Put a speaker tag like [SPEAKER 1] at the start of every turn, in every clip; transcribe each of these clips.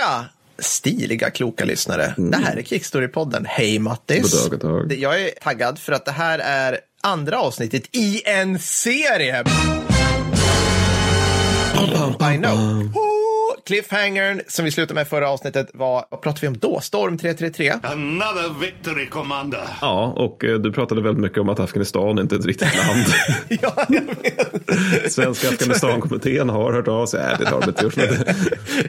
[SPEAKER 1] vackra, stiliga, kloka lyssnare. Det här är Kickstory-podden. Hej Mattis!
[SPEAKER 2] God dag, god dag.
[SPEAKER 1] Jag är taggad för att det här är andra avsnittet i en serie. I know. Cliffhangern som vi slutade med förra avsnittet var, vad pratade vi om då? Storm 333.
[SPEAKER 3] Another victory, Commander.
[SPEAKER 2] Ja, och eh, du pratade väldigt mycket om att Afghanistan inte är ett riktigt land.
[SPEAKER 1] ja, jag vet.
[SPEAKER 2] Svenska Afghanistan-kommittén har hört av sig. Nej, det har de inte gjort.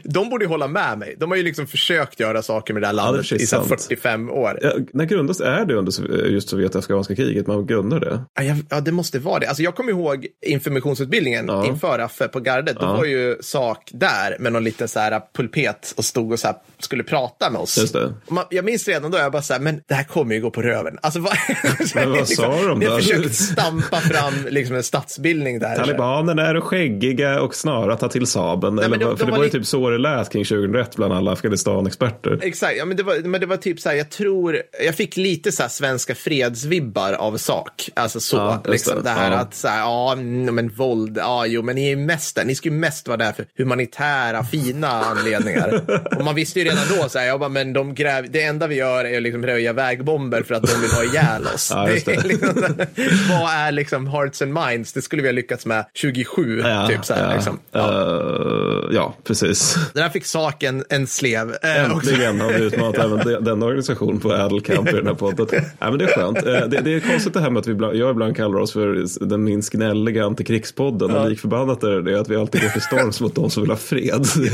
[SPEAKER 1] De borde ju hålla med mig. De har ju liksom försökt göra saker med det här landet
[SPEAKER 2] det är
[SPEAKER 1] i så här
[SPEAKER 2] sant.
[SPEAKER 1] 45 år.
[SPEAKER 2] Ja, när grundas är det under just Sovjet-afghanska kriget? Man grundar det?
[SPEAKER 1] Ja, ja, det måste vara det. Alltså, jag kommer ihåg inför missionsutbildningen
[SPEAKER 2] Ja.
[SPEAKER 1] inför Affe på gardet. Då
[SPEAKER 2] Ja.
[SPEAKER 1] var ju sak där med någon liten så här pulpet och stod och så här, skulle prata med oss.
[SPEAKER 2] Just det.
[SPEAKER 1] Man, jag minns redan då, jag bara så här, men det här kommer ju gå på röven. Alltså, vad,
[SPEAKER 2] Men vad sa de
[SPEAKER 1] Ni har försökt stampa fram liksom, en statsbildning där.
[SPEAKER 2] Talibanerna är skäggiga och snara ta till sabeln.
[SPEAKER 1] men
[SPEAKER 2] Eller,
[SPEAKER 1] de-
[SPEAKER 2] vad- för
[SPEAKER 1] de
[SPEAKER 2] det
[SPEAKER 1] var
[SPEAKER 2] var ju typ så det lät kring 2001 bland alla Afghanistan-experter.
[SPEAKER 1] Exakt, ja, men, det var, men det var typ så här, jag tror, jag fick lite så här svenska fredsvibbar av sak. Alltså så,
[SPEAKER 2] Ja,
[SPEAKER 1] liksom,
[SPEAKER 2] det.
[SPEAKER 1] det här
[SPEAKER 2] Ja.
[SPEAKER 1] att så här, ja, mm, men våld, ja, jo, men ni är ju mest där, ni ska ju mest vara där för humanitära, fina anledningar. och man visste ju redan då, så här, jag bara, men de gräv, det enda vi gör är att liksom röja vägbomber för att de vill ha ihjäl oss.
[SPEAKER 2] Ja, just
[SPEAKER 1] det. är
[SPEAKER 2] det.
[SPEAKER 1] liksom, så här, vad är liksom hearts and minds? Det skulle vi ha lyckats med 27, typ så här,
[SPEAKER 2] ja,
[SPEAKER 1] liksom. ja.
[SPEAKER 2] Eh, ja, precis.
[SPEAKER 1] Det där fick saken en slev. eh.
[SPEAKER 2] Äntligen har vi utmanat även de- den organisationen på ädelkamp i den här podden. Nej, men det är skönt. Eh, Det, det är konstigt det här med att vi ibland, jag ibland kallar oss för den minst gnälliga antikrigspodden. Och lik förbannat är det att vi alltid går till storms mot de som vill ha fred.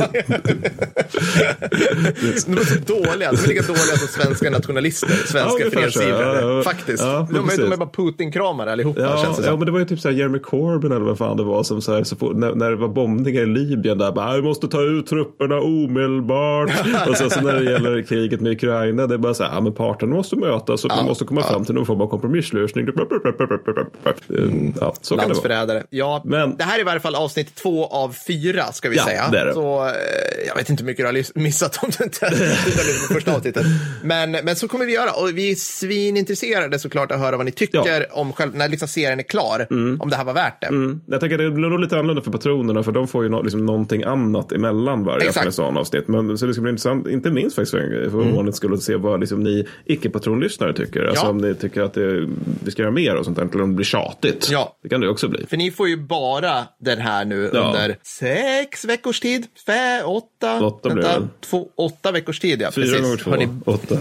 [SPEAKER 1] De är så dåliga. De är lika dåliga som svenska nationalister,
[SPEAKER 2] Ja,
[SPEAKER 1] svenska
[SPEAKER 2] så.
[SPEAKER 1] fredsivrare.
[SPEAKER 2] Ja, ja.
[SPEAKER 1] Faktiskt.
[SPEAKER 2] Ja,
[SPEAKER 1] de, är, de är bara Putin-kramare allihopa,
[SPEAKER 2] Ja,
[SPEAKER 1] känns det
[SPEAKER 2] ja, men det var ju typ så här Jeremy Corbyn eller vad fan det var som så här, så när, när det var bombningar i Libyen där bara, vi måste ta ut trupperna omedelbart. och sen så när det gäller kriget med Ukraina, det är bara så här, ja men parterna måste mötas och man måste komma fram till någon form av kompromisslösning. Ja, så kan det vara.
[SPEAKER 1] Ja,
[SPEAKER 2] Men-
[SPEAKER 1] det här är i varje fall avsnitt två av fyra, ska vi
[SPEAKER 2] Ja,
[SPEAKER 1] säga.
[SPEAKER 2] det det.
[SPEAKER 1] Så eh, jag vet inte hur mycket du har missat om du inte har tittat på första avsnittet. Men, men så kommer vi göra. Och vi är svinintresserade såklart att höra vad ni tycker
[SPEAKER 2] Ja.
[SPEAKER 1] om själv, när liksom serien är klar, om det här var värt det.
[SPEAKER 2] Mm. Jag tänker att det blir nog lite annorlunda för patronerna för de får ju nå- liksom någonting annat emellan varje. Afghanistan-avsnitt. Men så det ska bli intressant, inte minst faktiskt för, ovanligt skulle att se vad liksom ni icke-patronlyssnare tycker. Alltså
[SPEAKER 1] Ja.
[SPEAKER 2] om ni tycker att det, vi ska göra mer och sånt där, eller om det blir tjatigt.
[SPEAKER 1] Ja.
[SPEAKER 2] Det kan det också bli.
[SPEAKER 1] För ni får ju bara den här nu
[SPEAKER 2] Ja.
[SPEAKER 1] under sex veckors tid. Fä, åtta,
[SPEAKER 2] Åtta det.
[SPEAKER 1] två, åtta veckors tid. Ja,
[SPEAKER 2] Fyra
[SPEAKER 1] precis.
[SPEAKER 2] gånger två,
[SPEAKER 1] Har ni-
[SPEAKER 2] åtta.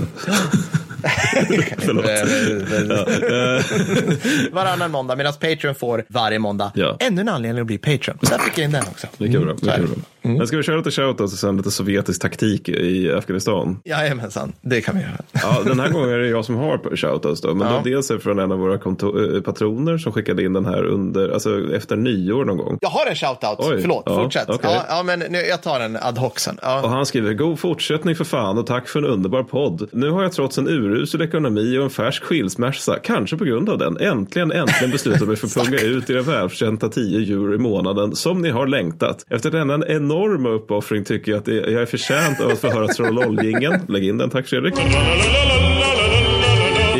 [SPEAKER 2] Förlåt.
[SPEAKER 1] Varannan måndag, medan Patreon får varje måndag.
[SPEAKER 2] Ja.
[SPEAKER 1] Ännu en anledning att bli Patreon. Så där fick jag in den också.
[SPEAKER 2] Mycket bra.
[SPEAKER 1] så är Det.
[SPEAKER 2] bra. Men ska vi köra lite shoutouts och sen lite sovjetisk taktik i Afghanistan?
[SPEAKER 1] Jajamensan, det kan vi göra.
[SPEAKER 2] Ja, den här gången är det jag som har shoutouts då. Men
[SPEAKER 1] Ja.
[SPEAKER 2] det dels är från en av våra eh, patroner som skickade in den här under, alltså efter nyår någon gång.
[SPEAKER 1] Jag har en shoutout.
[SPEAKER 2] Oj,
[SPEAKER 1] Förlåt,
[SPEAKER 2] ja,
[SPEAKER 1] fortsätt.
[SPEAKER 2] okej.
[SPEAKER 1] Ja, ja, men nu, jag tar den ad hoc sen.
[SPEAKER 2] Och
[SPEAKER 1] Ja.
[SPEAKER 2] han skriver, god fortsättning för fan och tack för en underbar podd. Nu har jag trots en urusel ekonomi och en färsk skilsmässa, kanske på grund av den, äntligen, äntligen beslutat mig för att punga ut era välförtjänta 10 euro i månaden som ni har längtat. Efter denna enorma uppoffring tycker jag att jag är förtjänt av att få höra Trollolljingeln. Lägg in den, tack Fredrik.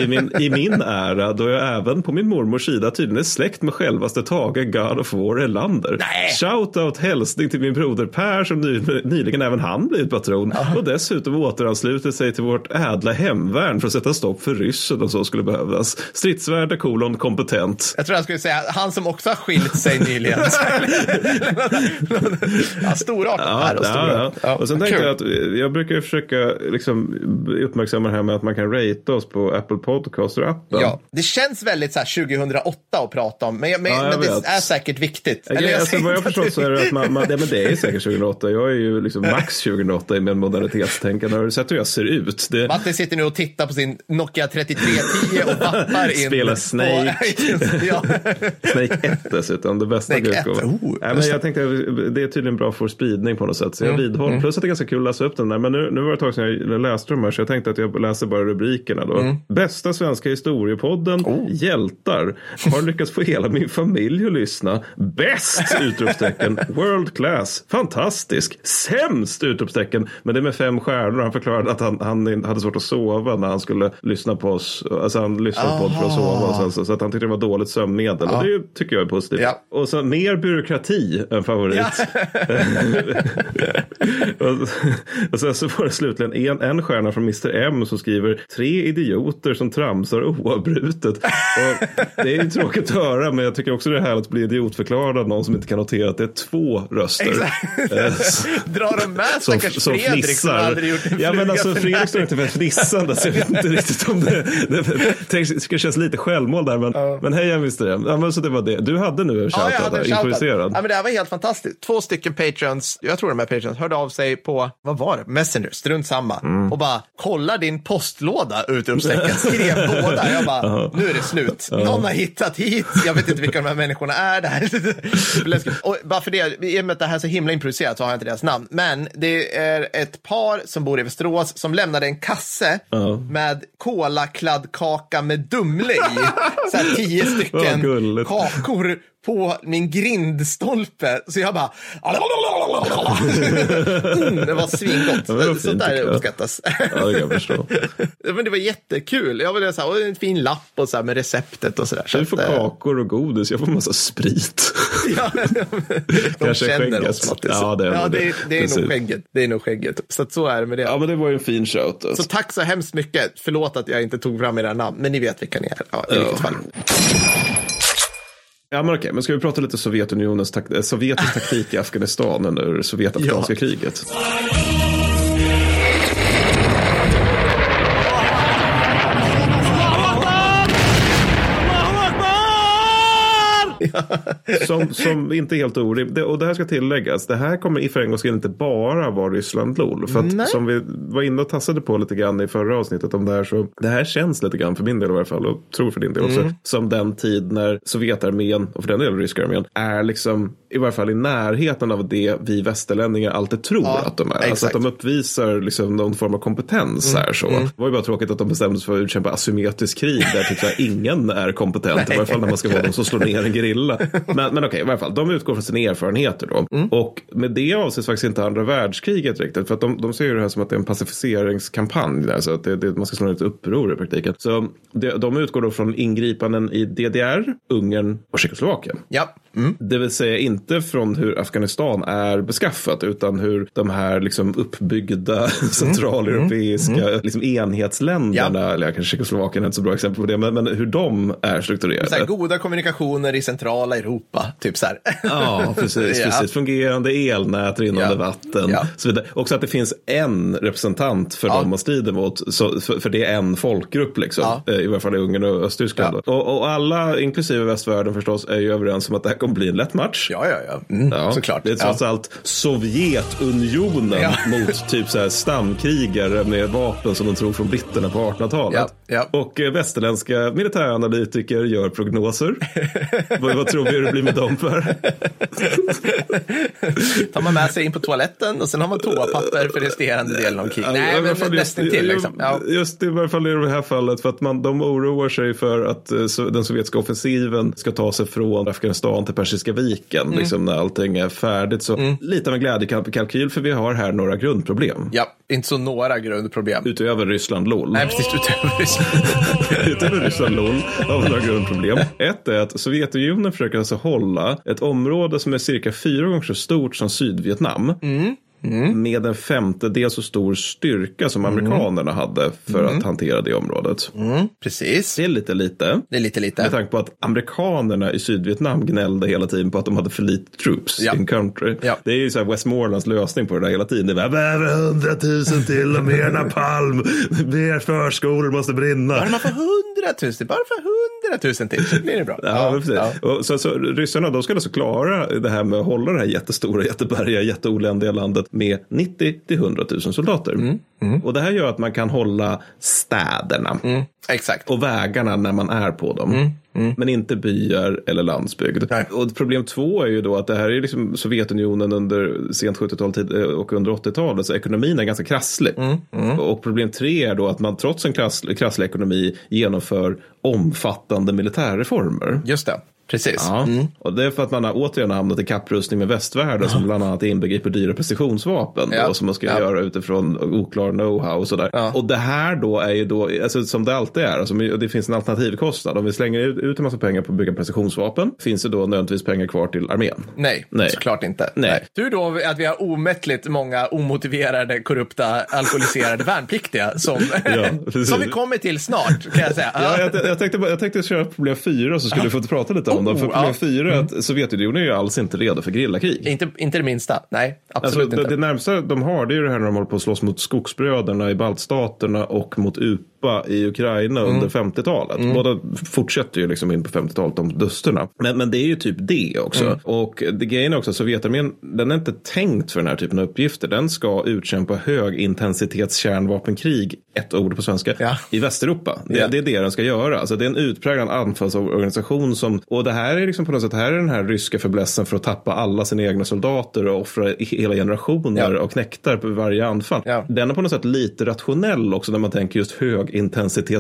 [SPEAKER 2] I min, I min ära, då jag även på min mormors sida tydligen är släkt med självaste Tage God of War Erlander.
[SPEAKER 1] Nej.
[SPEAKER 2] Shoutout hälsning till min broder Per som ny, nyligen även han blivit patron och dessutom återanslutit sig till vårt ädla hemvärn för att sätta stopp för ryssen om så skulle behövas. Stridsvärde kolon kompetent.
[SPEAKER 1] Jag tror jag skulle säga han som också har skilt sig nyligen. ja, storartat här och
[SPEAKER 2] ja,
[SPEAKER 1] storartat.
[SPEAKER 2] ja. Och sen tänkte jag att jag brukar försöka liksom uppmärksamma det här med att man kan rate oss på Apple Podcaster-appen.
[SPEAKER 1] Ja, det känns väldigt så här 2008 att prata om, men, men,
[SPEAKER 2] Ja,
[SPEAKER 1] men det är säkert viktigt.
[SPEAKER 2] Eller,
[SPEAKER 1] jag
[SPEAKER 2] alltså, vad jag förstått så är det att man, man ja, men det är säkert 2008. Jag är ju liksom max 2008 i min modernitetstänkande. Har du sett hur jag ser ut? Det,
[SPEAKER 1] Matte sitter nu och tittar på sin Nokia 3310 och vappar in.
[SPEAKER 2] Spelar Snake.
[SPEAKER 1] ja.
[SPEAKER 2] Snake 1 dessutom, det bästa
[SPEAKER 1] Snake 1,
[SPEAKER 2] utgåvan.
[SPEAKER 1] oh,
[SPEAKER 2] Nej, men jag tänkte det är tydligen bra för spridning på något sätt. Så jag
[SPEAKER 1] Mm,
[SPEAKER 2] vidhåller. Plus att det är ganska kul att läsa upp den där. Men nu, nu var det ett tag sedan jag läste de här så jag tänkte att jag läser bara rubrikerna då.
[SPEAKER 1] Mm.
[SPEAKER 2] Bästa bästa svenska historiepodden, hjältar, har lyckats få hela min familj att lyssna. Bäst! Utropstecken. World class. Fantastisk. Sämst! Utropstecken. Men det är med fem stjärnor. Han förklarade att han, han hade svårt att sova när han skulle lyssna på oss. Alltså han lyssnade på podd för att sova. Och sen, så, så att han tyckte det var dåligt sömnmedel. Och det tycker jag är positivt.
[SPEAKER 1] Ja.
[SPEAKER 2] Och så mer byråkrati än favorit. och, och sen så var det slutligen en, en stjärna från Mr M som skriver tre idioter som tramsar oavbrutet. Och det är ju tråkigt att höra men jag tycker också det är härligt att bli idiotförklarad av någon som inte kan notera att det är två röster. Eh,
[SPEAKER 1] Drar de med
[SPEAKER 2] som,
[SPEAKER 1] stackars
[SPEAKER 2] som
[SPEAKER 1] Fredrik som
[SPEAKER 2] fnissar.
[SPEAKER 1] aldrig gjort en
[SPEAKER 2] ja, men alltså, Fredrik står inte för fnissande så jag vet inte riktigt om det, det, det, det känns lite självmål där. Men, men hej Mr M. Ja, men så det var det. Du hade nu en
[SPEAKER 1] Ja,
[SPEAKER 2] shoutout där,
[SPEAKER 1] shoutout.
[SPEAKER 2] improviserad.
[SPEAKER 1] Ja, men det här var helt fantastiskt. Två stycken patrons, jag tror de är patrons, hörde av sig på, vad var det, Messenger, strunt samma.
[SPEAKER 2] Mm.
[SPEAKER 1] Och bara, kolla din postlåda, utropstecken. Skrev båda. Jag bara, nu är det slut. Någon har hittat hit. Jag vet inte vilka de här människorna är. Det här är och bara för det, i och med att det här är så himla improviserat så har jag inte deras namn. Men det är ett par som bor i Västerås som lämnade en kasse med kolakladdkaka med Dumle i. Så här tio stycken kakor på min grindstolpe. Så jag bara... Mm, det var svingott.
[SPEAKER 2] Ja,
[SPEAKER 1] Sånt där uppskattas.
[SPEAKER 2] Ja, det kan jag förstå.
[SPEAKER 1] Men det var jättekul. Jag ville så här, och en fin lapp och så här med receptet och så där. Så
[SPEAKER 2] Du får
[SPEAKER 1] att, eh,
[SPEAKER 2] kakor och godis, jag får massa sprit.
[SPEAKER 1] Ja, de
[SPEAKER 2] Kanske
[SPEAKER 1] känner
[SPEAKER 2] skägget.
[SPEAKER 1] oss Mattis.
[SPEAKER 2] Ja, det är
[SPEAKER 1] ja,
[SPEAKER 2] nog
[SPEAKER 1] det,
[SPEAKER 2] det.
[SPEAKER 1] är- det är
[SPEAKER 2] Precis.
[SPEAKER 1] nog skägget. Det är nog skägget. Så att så är det med det.
[SPEAKER 2] Ja, men det var ju en fin shout.
[SPEAKER 1] Så
[SPEAKER 2] Alltså.
[SPEAKER 1] tack så hemskt mycket. Förlåt att jag inte tog fram era namn, men ni vet vilka ni är. Ja, i vilket fall.
[SPEAKER 2] Ja, men okej, men ska vi prata lite Sovjetunionens tak- eh, sovjetisk taktik i Afghanistan under Sovjetafghanska
[SPEAKER 1] Ja.
[SPEAKER 2] kriget? Som, som inte är helt orimligt. Och det här ska tilläggas. Det här kommer i för en gångs skull inte bara vara Ryssland LOL. För att
[SPEAKER 1] Nej.
[SPEAKER 2] som vi var inne och tassade på lite grann i förra avsnittet om det här. Så det här känns lite grann för min del i alla fall. Och tror för din del också. Som den tid när Sovjetarmén och för den delen ryska armén är liksom i varje fall i närheten av det vi västerlänningar alltid tror
[SPEAKER 1] Ja,
[SPEAKER 2] att de är. Alltså
[SPEAKER 1] exakt.
[SPEAKER 2] att de uppvisar liksom någon form av kompetens här så. Det var ju bara tråkigt att de bestämde sig för att utkämpa asymmetriskt krig där typ ingen är kompetent. I varje fall när man ska vara de som slår ner en gerilla. Men, men okej, i varje fall, de utgår från sina erfarenheter då. Och med det avses faktiskt inte andra världskriget riktigt. För att de, de ser ju det här som att det är en pacificeringskampanj. Alltså att det, det, man ska slå ett uppror i praktiken. Så det, de utgår då från ingripanden i DDR, Ungern och Tjeckoslovakien.
[SPEAKER 1] Ja. Mm.
[SPEAKER 2] Det vill säga inte från hur Afghanistan är beskaffat utan hur de här liksom uppbyggda centraleuropeiska Liksom enhetsländerna, eller kanske Tjeckoslovakien är ett så bra exempel på det, men, men hur de är strukturerade.
[SPEAKER 1] Så här, goda kommunikationer i centrala Europa, typ så här.
[SPEAKER 2] Ja, precis.
[SPEAKER 1] Ja.
[SPEAKER 2] precis. Fungerande elnät, rinnande
[SPEAKER 1] Ja.
[SPEAKER 2] vatten.
[SPEAKER 1] Ja.
[SPEAKER 2] Så vidare. Också att det finns en representant för
[SPEAKER 1] Ja.
[SPEAKER 2] dem man strider mot. Så, för, för det är en folkgrupp, liksom. Eh, i varje fall i Ungern och Östtyskland. Och, och alla, inklusive västvärlden förstås, är ju överens om att det här kommer bli en lätt match.
[SPEAKER 1] Ja, ja, ja. Mm, Såklart.
[SPEAKER 2] Det är trots allt Sovjetunionen mot typ så här stamkrigare med vapen som de tror från britterna på 1800-talet.
[SPEAKER 1] Ja, ja.
[SPEAKER 2] Och eh, västerländska militäranalytiker gör prognoser. vad, tror vi det blir med dem för?
[SPEAKER 1] tar man med sig in på toaletten och sen har man toapapper för resterande delen av kriget. Nej, men
[SPEAKER 2] fall just-
[SPEAKER 1] nästan till liksom. Ja.
[SPEAKER 2] Just i varje fall i det här fallet för att man, de oroar sig för att eh, den sovjetiska offensiven ska ta sig från Afghanistan till Persiska viken.
[SPEAKER 1] Mm.
[SPEAKER 2] Liksom när allting är färdigt. Så lite av en glädjekalkyl för vi har här några grundproblem.
[SPEAKER 1] ja, inte så några grundproblem.
[SPEAKER 2] Utöver Ryssland LOL.
[SPEAKER 1] Nej, precis. Utöver Ryssland.
[SPEAKER 2] Utöver Ryssland LOL har vi några grundproblem. Ett är att Sovjetunionen försöker alltså hålla ett område som är cirka fyra gånger så stort som Sydvietnam. Mm. Med en femtedel så stor styrka som amerikanerna hade för att hantera det området.
[SPEAKER 1] Precis.
[SPEAKER 2] Det är lite lite.
[SPEAKER 1] Det är lite
[SPEAKER 2] Med
[SPEAKER 1] lite.
[SPEAKER 2] tanke på att amerikanerna i Sydvietnam gnällde hela tiden på att de hade för lite troops
[SPEAKER 1] Ja.
[SPEAKER 2] in country.
[SPEAKER 1] Ja.
[SPEAKER 2] Det är ju så här Westmorlands lösning på det där hela tiden. Det är bara, hundratusen till och mer napalm. Mer förskolor måste brinna.
[SPEAKER 1] Bara man får hundratusen, bara för hundratusen till så blir det bra.
[SPEAKER 2] Ja, men precis.
[SPEAKER 1] ja.
[SPEAKER 2] Och så, så, ryssarna de ska alltså klara det här med att hålla det här jättestora, jättebergiga, jätteoländiga landet med 90 till 100 000 soldater.
[SPEAKER 1] Mm,
[SPEAKER 2] Och det här gör att man kan hålla städerna
[SPEAKER 1] Exakt.
[SPEAKER 2] och vägarna när man är på dem. men inte byar eller landsbygd.
[SPEAKER 1] Nej.
[SPEAKER 2] Och problem två är ju då att det här är liksom Sovjetunionen under sent 70-tal tid- eh, och under 80-talet, så ekonomin är ganska krasslig. Och problem tre är då att man trots en krass, krasslig ekonomi genomför omfattande militärreformer.
[SPEAKER 1] Just det, precis.
[SPEAKER 2] Ja. Och det är för att man har återigen hamnat i kapprustning med västvärlden som bland annat inbegriper dyra precisionsvapen
[SPEAKER 1] Ja.
[SPEAKER 2] då, som man ska
[SPEAKER 1] Ja.
[SPEAKER 2] göra utifrån oklar know-how och sådär.
[SPEAKER 1] Ja.
[SPEAKER 2] Och det här då är ju då, alltså, som det alltid är, alltså, det finns en alternativkostnad. Om vi slänger ut, en massa pengar på att bygga precisionsvapen, finns det då nödvändigtvis pengar kvar till armén?
[SPEAKER 1] Nej,
[SPEAKER 2] Nej.
[SPEAKER 1] såklart inte.
[SPEAKER 2] Nej.
[SPEAKER 1] Tur då att vi har omättligt många omotiverade, korrupta, alkoholiserade värnpliktiga som,
[SPEAKER 2] Ja,
[SPEAKER 1] som vi kommer till snart, kan jag säga.
[SPEAKER 2] Ja, jag, jag, tänkte, jag tänkte köra problem fyra så skulle du få prata lite om dem. För problem fyra är att Sovjetunionen är ju alls inte redo för gerillakrig.
[SPEAKER 1] Inte, inte det minsta. Nej,
[SPEAKER 2] Alltså,
[SPEAKER 1] absolut
[SPEAKER 2] det,
[SPEAKER 1] inte.
[SPEAKER 2] det närmsta de har det är ju det här när de håller på att slåss mot skogsbröderna i baltstaterna och mot UPA i Ukraina
[SPEAKER 1] Mm.
[SPEAKER 2] under 50-talet. Båda fortsätter ju liksom in på 50-talet, de dusterna. Men, men det är ju typ det också.
[SPEAKER 1] Mm.
[SPEAKER 2] Och det grejen är också att Sovjetarmén, den är inte tänkt för den här typen av uppgifter. Den ska utkämpa högintensitets kärnvapenkrig, ett ord på svenska,
[SPEAKER 1] Ja.
[SPEAKER 2] i Västeuropa. Det,
[SPEAKER 1] Ja.
[SPEAKER 2] det är det den ska göra. Alltså, det är en utpräglad anfallsorganisation som, och det här är liksom på något sätt, här är den här ryska fäblessen för att tappa alla sina egna soldater och offra hela generationer
[SPEAKER 1] Ja.
[SPEAKER 2] och knektar på varje anfall. Den är på något sätt lite rationell också när man tänker just högintensitets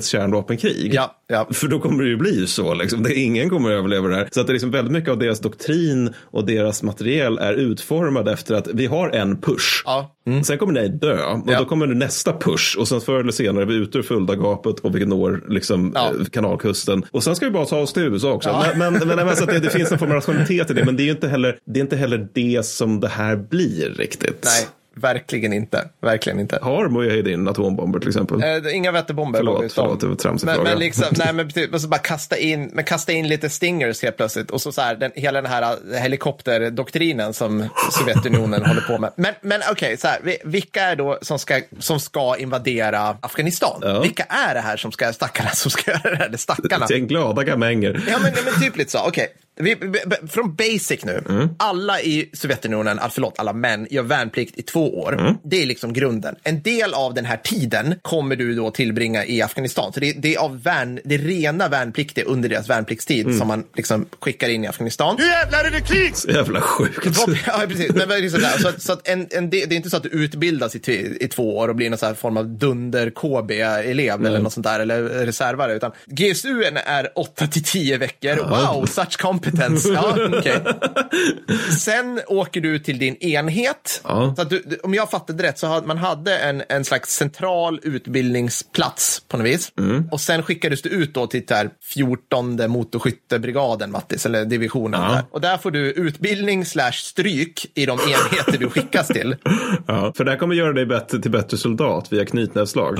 [SPEAKER 2] kärnvapenkrig.
[SPEAKER 1] Ja, ja.
[SPEAKER 2] För då kommer det ju bli så. Liksom. Det, ingen kommer att överleva det här. Så att det är liksom väldigt mycket av deras doktrin och deras materiel är utformad efter att vi har en push.
[SPEAKER 1] Ja.
[SPEAKER 2] Sen kommer ni dö och
[SPEAKER 1] Ja.
[SPEAKER 2] då kommer det nästa push och sen förr eller senare är vi ute ur Fuldagapet och vi når liksom
[SPEAKER 1] Ja.
[SPEAKER 2] eh, kanalkusten. Och sen ska vi bara ta oss till USA också.
[SPEAKER 1] Ja.
[SPEAKER 2] Men, men, men, alltså att det, det finns en form av rationalitet i det. Men det är ju inte heller det, är inte heller det som det här blir riktigt.
[SPEAKER 1] Nej, verkligen inte. Verkligen inte.
[SPEAKER 2] Har Mujahedin atombomber till exempel?
[SPEAKER 1] Eh, inga vätterbomber.
[SPEAKER 2] Förlåt, förlåt, det var tramsig
[SPEAKER 1] men,
[SPEAKER 2] fråga.
[SPEAKER 1] men liksom, nej men typ, och så bara kasta in, men kasta in lite stingers helt plötsligt. Och så, så här, den, hela den här eh, helikopterdoktrinen som Sovjetunionen håller på med. Men, men okej, så här, vi- vilka är då som ska, som ska invadera Afghanistan?
[SPEAKER 2] Ja.
[SPEAKER 1] Vilka är det här som ska, stackarna som ska göra det här? Det stackarna.
[SPEAKER 2] En glada gamänger.
[SPEAKER 1] Ja, men, men typ lite så. Okej. Vi, vi- från basic nu.
[SPEAKER 2] Mm.
[SPEAKER 1] Alla i Sovjetunionen, all, förlåt, alla män gör värnplikt i två år.
[SPEAKER 2] Mm.
[SPEAKER 1] Det är liksom grunden. En del av den här tiden kommer du då tillbringa i Afghanistan. Så det, det är av värn, det rena värnpliktiga under deras värnpliktstid
[SPEAKER 2] Mm.
[SPEAKER 1] som man liksom skickar in i Afghanistan.
[SPEAKER 3] Nu jävlar är det krig!
[SPEAKER 2] Så jävla sjukt.
[SPEAKER 1] Ja, precis. Men så, där? så, så att en, en, det det är inte så att du utbildas i, i två år och blir någon så här form av dunder-KB-elev eller något sånt där, eller reservare, utan GSU är 8 till 10 veckor. Wow, such competence. Ja, okej. Sen åker du till din enhet.
[SPEAKER 2] Ja.
[SPEAKER 1] Så du, om jag fattade rätt så hade man hade en, en slags central utbildningsplats på något vis. Och sen skickades du ut då till där 14 motorskyttebrigaden, Mattis, eller divisionen.
[SPEAKER 2] Ja.
[SPEAKER 1] Där. Och där får du utbildning slash stryk i de enheter du skickas till.
[SPEAKER 2] Ja, för det här kommer göra dig bättre, till bättre soldat via knytnävsslag.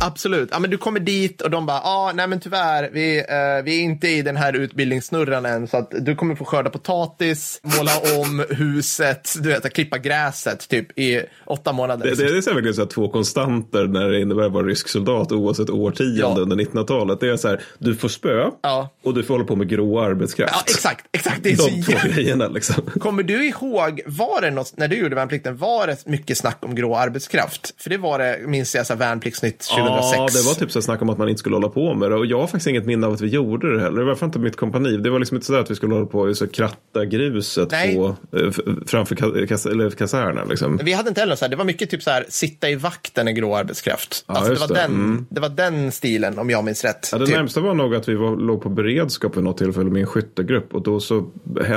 [SPEAKER 1] Absolut. Ja, men du kommer dit och de bara, ah, nej men tyvärr, vi, eh, vi är inte i den här utbildningssnurran än, så att du kommer få skörda potatis, måla om huset, du vet, klippa gräset typ i åtta månader.
[SPEAKER 2] Det, det är så här verkligen så här två konstanter när det innebär att vara rysk soldat oavsett årtionde
[SPEAKER 1] Ja.
[SPEAKER 2] under 1900-talet. Det är så här, du får spö
[SPEAKER 1] Ja.
[SPEAKER 2] och du får hålla på med grå arbetskraft.
[SPEAKER 1] Ja, exakt, exakt. Det är så
[SPEAKER 2] De två
[SPEAKER 1] jävla...
[SPEAKER 2] grejerna liksom.
[SPEAKER 1] Kommer du ihåg, var det något, när du gjorde värnplikten, var det mycket snack om grå arbetskraft? För det var det, minns jag, så här, Värnpliktsnytt 2006.
[SPEAKER 2] Ja, det var typ så här snack om att man inte skulle hålla på med det. Och jag har faktiskt inget minne av att vi gjorde det heller. Det var inte mitt kompani. Det var liksom inte så där att vi skulle hålla på och kratta gruset
[SPEAKER 1] Nej.
[SPEAKER 2] på, eh, framför ka- kas- eller kasernen. Liksom.
[SPEAKER 1] Vi hade inte heller så här, det var mycket typ så här, sitta i vakten är grå arbetskraft.
[SPEAKER 2] Ja,
[SPEAKER 1] alltså, det, var
[SPEAKER 2] det.
[SPEAKER 1] Den,
[SPEAKER 2] Mm.
[SPEAKER 1] det var den stilen, om jag minns rätt.
[SPEAKER 2] Ja, det
[SPEAKER 1] typ.
[SPEAKER 2] närmsta var nog att vi var, låg på beredskap vid något tillfälle med en skyttegrupp och då så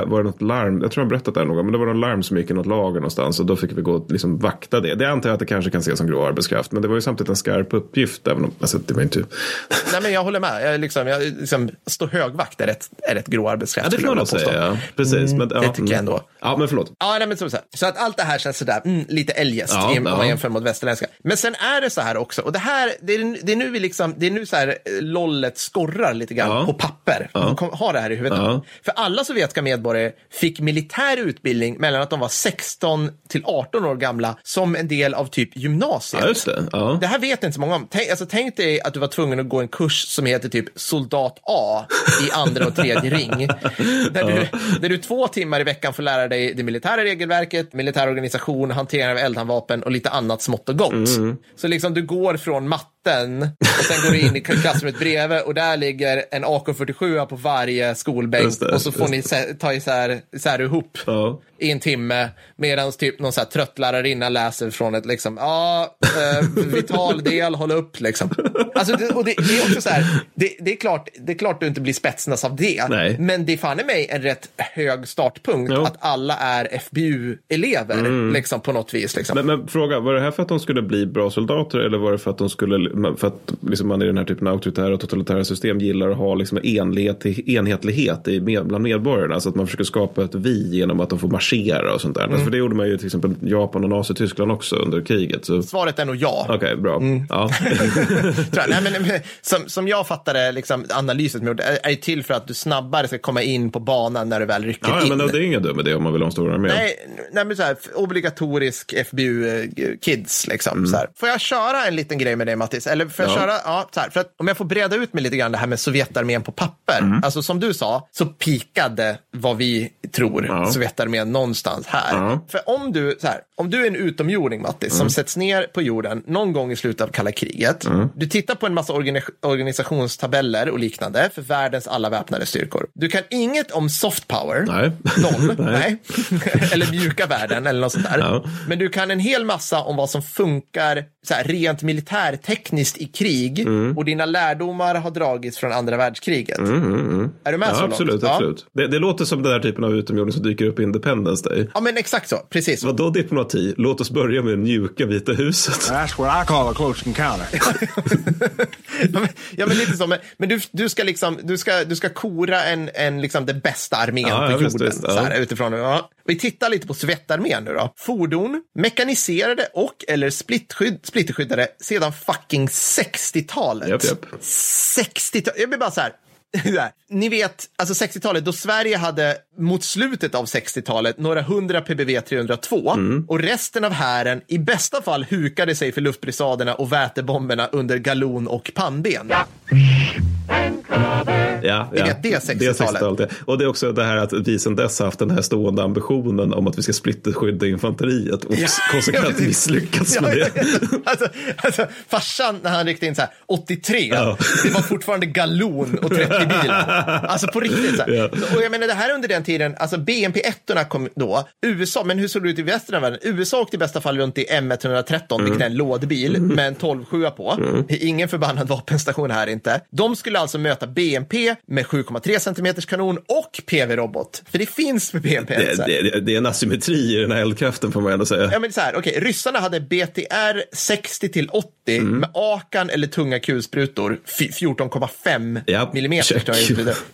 [SPEAKER 2] var det något larm, jag tror jag berättat det här någon gång, men det var något larm som gick i något lager någonstans och då fick vi gå och liksom vakta det. Det antar jag att det kanske kan ses som grå arbetskraft, men det var ju samtidigt en skarp uppgift, även om, alltså det var inte...
[SPEAKER 1] Nej, men jag håller med. Jag, liksom, jag, liksom, stå högvakt är rätt, är rätt grå arbetskraft.
[SPEAKER 2] Ja, det får man säga, ja. Precis. men, ja,
[SPEAKER 1] det tycker jag ändå.
[SPEAKER 2] Ja, men förlåt.
[SPEAKER 1] Ja, nej, men så, så, att allt det här känns sådär, mm, lite eljest
[SPEAKER 2] Ja,
[SPEAKER 1] om
[SPEAKER 2] ja.
[SPEAKER 1] man jämför mot västerländska. Men sen är det så här också, och det här, det är, det är nu vi liksom, det är nu så här eh, lollet skorrar lite grann
[SPEAKER 2] Ja.
[SPEAKER 1] på papper. Man kom- har det här i huvudet.
[SPEAKER 2] Ja.
[SPEAKER 1] För alla sovjetiska medborgare fick militär utbildning mellan att de var 16 till 18 år gamla som en del av typ gymnasiet.
[SPEAKER 2] Ja, det. Ja.
[SPEAKER 1] Det här vet inte så många om. Tänk, alltså, tänk dig att du var tvungen att gå en kurs som heter typ soldat A i andra och tredje ring. Där du, där du två timmar i veckan får lära dig det militära regelverket, militär organisation, hantering av eldhandvapen och lite annat smått och gott. Så liksom du går från matte matten och sen går du in i klassrummet bredvid och där ligger en AK47 på varje skolbänk
[SPEAKER 2] det,
[SPEAKER 1] och så får ni ta isär, isär ihop
[SPEAKER 2] Ja.
[SPEAKER 1] i en timme medan typ någon så här trött lärarinna läser från ett liksom, ja, eh, vital del, håll upp liksom. Alltså, det, och det, det är också så här, det, det, är klart, det är klart du inte blir spetsnas av det,
[SPEAKER 2] Nej.
[SPEAKER 1] men det är fan i mig en rätt hög startpunkt
[SPEAKER 2] Jo.
[SPEAKER 1] att alla är FBU-elever liksom, på något vis. Liksom.
[SPEAKER 2] Men, men fråga, var det här för att de skulle bli bra soldater eller var det för att de skulle, för att liksom man i den här typen av auktoritära och totalitära system gillar att ha liksom enlighet, enhetlighet i med, bland medborgarna? Så att man försöker skapa ett vi genom att de får marschera och sånt där.
[SPEAKER 1] Mm.
[SPEAKER 2] Alltså, för det gjorde man ju till exempel Japan och Nazityskland också under kriget. Så...
[SPEAKER 1] Svaret är nog ja.
[SPEAKER 2] Okej, bra.
[SPEAKER 1] Mm.
[SPEAKER 2] Ja.
[SPEAKER 1] Jag. Nej, men, som, som jag fattade liksom, analysen gjort, är, är till för att du snabbare ska komma in på banan när du väl rycker
[SPEAKER 2] ja,
[SPEAKER 1] in.
[SPEAKER 2] men det är ingen dum idé om man vill ha en stor armé.
[SPEAKER 1] Nej, nej men så här, obligatorisk FBU-kids. Liksom, så här. Får jag köra en liten grej med dig, Mattis? Eller får jag
[SPEAKER 2] Ja.
[SPEAKER 1] köra, ja, så här, för att om jag får breda ut mig lite grann det här med Sovjetarmén på papper. Alltså som du sa, så pikade vad vi tror
[SPEAKER 2] Ja.
[SPEAKER 1] Sovjetarmén någonstans här.
[SPEAKER 2] Ja.
[SPEAKER 1] För om du, så här, om du är en utomjording, Mattis, som sätts ner på jorden någon gång i slutet av kalla kriget. Du tittar på en massa organi- organisationstabeller och liknande för världens alla väpnade styrkor. Du kan inget om soft power.
[SPEAKER 2] Nej.
[SPEAKER 1] Noll.
[SPEAKER 2] Nej.
[SPEAKER 1] Nej. eller mjuka värden eller något sånt där. Men du kan en hel massa om vad som funkar så här, rent militärtekniskt i krig
[SPEAKER 2] Mm.
[SPEAKER 1] och dina lärdomar har dragits från andra världskriget. Är du med
[SPEAKER 2] Mm, Ja,
[SPEAKER 1] så
[SPEAKER 2] absolut,
[SPEAKER 1] långt?
[SPEAKER 2] absolut. Det, det låter som den där typen av utomjording som dyker upp i Independence Day.
[SPEAKER 1] Ja. ja, men exakt så. Precis så.
[SPEAKER 2] Vadå diplomati? Låt oss börja med mjuka Vita huset.
[SPEAKER 4] That's what I call a close encounter.
[SPEAKER 1] Ja, men, ja, men lite så. Men, men du, du ska liksom, du ska, du ska kora en, en liksom den bästa armén
[SPEAKER 2] Ja,
[SPEAKER 1] på
[SPEAKER 2] ja, visst,
[SPEAKER 1] jorden.
[SPEAKER 2] visst, ja.
[SPEAKER 1] så här, utifrån, ja. Vi tittar lite på Sovjetarmén nu då. Fordon, mekaniserade och eller splittskydd, splitterskyddade sedan fucking 60-talet.
[SPEAKER 2] Japp, japp.
[SPEAKER 1] 60-talet. Jag blir bara så här. Ni vet, alltså 60-talet, då Sverige hade mot slutet av 60-talet några hundra PBV 302
[SPEAKER 2] Mm.
[SPEAKER 1] och resten av hären i bästa fall hukade sig för luftbrisaderna och vätebomberna under galon och pannben.
[SPEAKER 2] Ja,
[SPEAKER 1] Ni
[SPEAKER 2] ja.
[SPEAKER 1] vet, det är 60-talet.
[SPEAKER 2] Det är 60-talet, ja. Och det är också det här att vi sedan dess har haft den här stående ambitionen om att vi ska splitterskydda infanteriet och
[SPEAKER 1] Ja.
[SPEAKER 2] konsekvent
[SPEAKER 1] Ja,
[SPEAKER 2] misslyckats
[SPEAKER 1] Ja,
[SPEAKER 2] med
[SPEAKER 1] ja,
[SPEAKER 2] det.
[SPEAKER 1] ja. Alltså, alltså, farsan när han ryckte in så här 83,
[SPEAKER 2] Ja.
[SPEAKER 1] det var fortfarande galon och 30 bilar. Alltså på riktigt. Så. Så, och jag menar det här är under den tiden, alltså BNP-ettorna kom då, USA, men hur såg det ut i resten av världen? USA åkte i bästa fall runt i M113,
[SPEAKER 2] Mm.
[SPEAKER 1] vilket är en lådbil med en 12-7 på. Är ingen förbannad vapenstation här inte. De skulle alltså möta BNP med 7,3 cm kanon och PV-robot. För det finns med BNP.
[SPEAKER 2] Det, det, det är en asymmetri i den här eldkraften får man ändå säga.
[SPEAKER 1] Ja, men så här, okej, ryssarna hade BTR 60 till 80
[SPEAKER 2] Mm.
[SPEAKER 1] med Akan eller tunga kulsprutor fy- 14,5
[SPEAKER 2] Ja,
[SPEAKER 1] millimeter.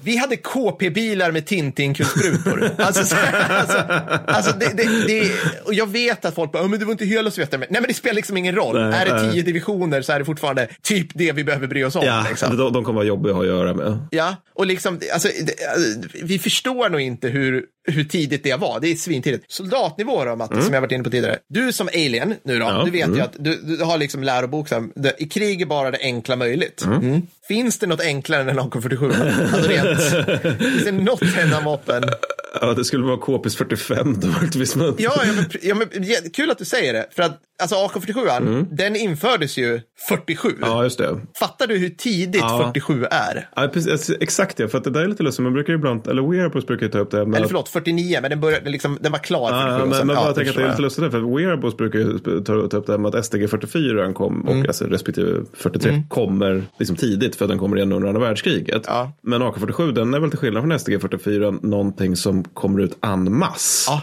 [SPEAKER 1] Vi hade KP-bilar med Tintin-kulsprutor. alltså, alltså, alltså det, det, det, och jag vet att folk bara, "Ja, men det var inte hela Sovjetarmén. Nej, men det spelar liksom ingen roll.
[SPEAKER 2] Nej,
[SPEAKER 1] är det
[SPEAKER 2] nej.
[SPEAKER 1] tio divisioner så är det fortfarande typ det vi behöver bry oss om.
[SPEAKER 2] Ja,
[SPEAKER 1] liksom.
[SPEAKER 2] de, de kommer vara jobbiga att ha att göra med.
[SPEAKER 1] Ja, och liksom, alltså, vi förstår nog inte hur, hur tidigt det var. Det är svintidigt. Soldatnivå då, Matte, som jag varit inne på tidigare. Du som alien nu då,
[SPEAKER 2] Mm. Ja,
[SPEAKER 1] du vet ju
[SPEAKER 2] mm.
[SPEAKER 1] att du, du har liksom lärobok, det, i krig är bara det enkla möjligt. Mm. Finns det något enklare än en AK47? Alltså rent, finns det något hemmamoppen?
[SPEAKER 2] Ja, det skulle vara KPs 45 då möjligtvis. Men...
[SPEAKER 1] Ja, ja, men, ja men, kul att du säger det. För att alltså, AK47, den infördes ju 47.
[SPEAKER 2] Mm. Ja, just det.
[SPEAKER 1] Fattar du hur tidigt
[SPEAKER 2] Ja.
[SPEAKER 1] 47 är?
[SPEAKER 2] Ja, precis, alltså, exakt ja, för att det där är lite lustigt. Man brukar ju ibland, eller Wearables brukar ju ta upp det
[SPEAKER 1] Eller förlåt, 49, men den, började, liksom, den var klar 47.
[SPEAKER 2] Ja,
[SPEAKER 1] och
[SPEAKER 2] men,
[SPEAKER 1] sen-
[SPEAKER 2] men
[SPEAKER 1] ja,
[SPEAKER 2] bara tänker att det är lite lustigt för Wearables brukar ju ta, ta upp det här med att STG 44 kom och
[SPEAKER 1] Mm.
[SPEAKER 2] alltså, respektive 43 kommer liksom tidigt för att den kommer igen under andra världskriget.
[SPEAKER 1] Ja.
[SPEAKER 2] Men AK47 den är väl till skillnad från STG 44 någonting som kommer ut en masse.
[SPEAKER 1] Ja.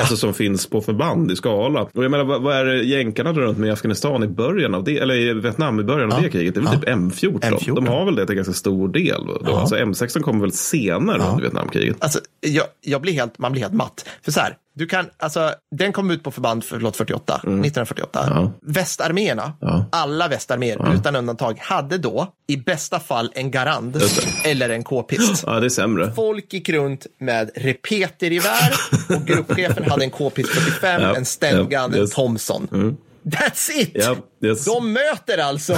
[SPEAKER 2] Alltså som finns på förband i skala. Och jag menar, vad, vad är det jänkarna drar runt med i Afghanistan i början av det, eller i Vietnam i början av det kriget? Det är väl
[SPEAKER 1] Ja.
[SPEAKER 2] typ M14.
[SPEAKER 1] M14.
[SPEAKER 2] De har väl det till ganska stor del. Då.
[SPEAKER 1] Ja.
[SPEAKER 2] Alltså M16 kommer väl senare under Vietnamkriget.
[SPEAKER 1] Alltså, jag, jag blir helt, man blir helt matt. För så här, du kan, alltså, den kom ut på förband, förlåt, 48, 1948.
[SPEAKER 2] Mm. Ja.
[SPEAKER 1] Västarméerna,
[SPEAKER 2] Ja.
[SPEAKER 1] alla västarméer utan undantag, hade då i bästa fall en garand eller en k-pist.
[SPEAKER 2] Ja, det är sämre.
[SPEAKER 1] Folk gick runt med repetergevär och gruppchefen hade en k-pist 45,
[SPEAKER 2] Ja,
[SPEAKER 1] en Stengun,
[SPEAKER 2] ja,
[SPEAKER 1] en. Thompson. That's it!
[SPEAKER 2] Ja, Yes.
[SPEAKER 1] De möter alltså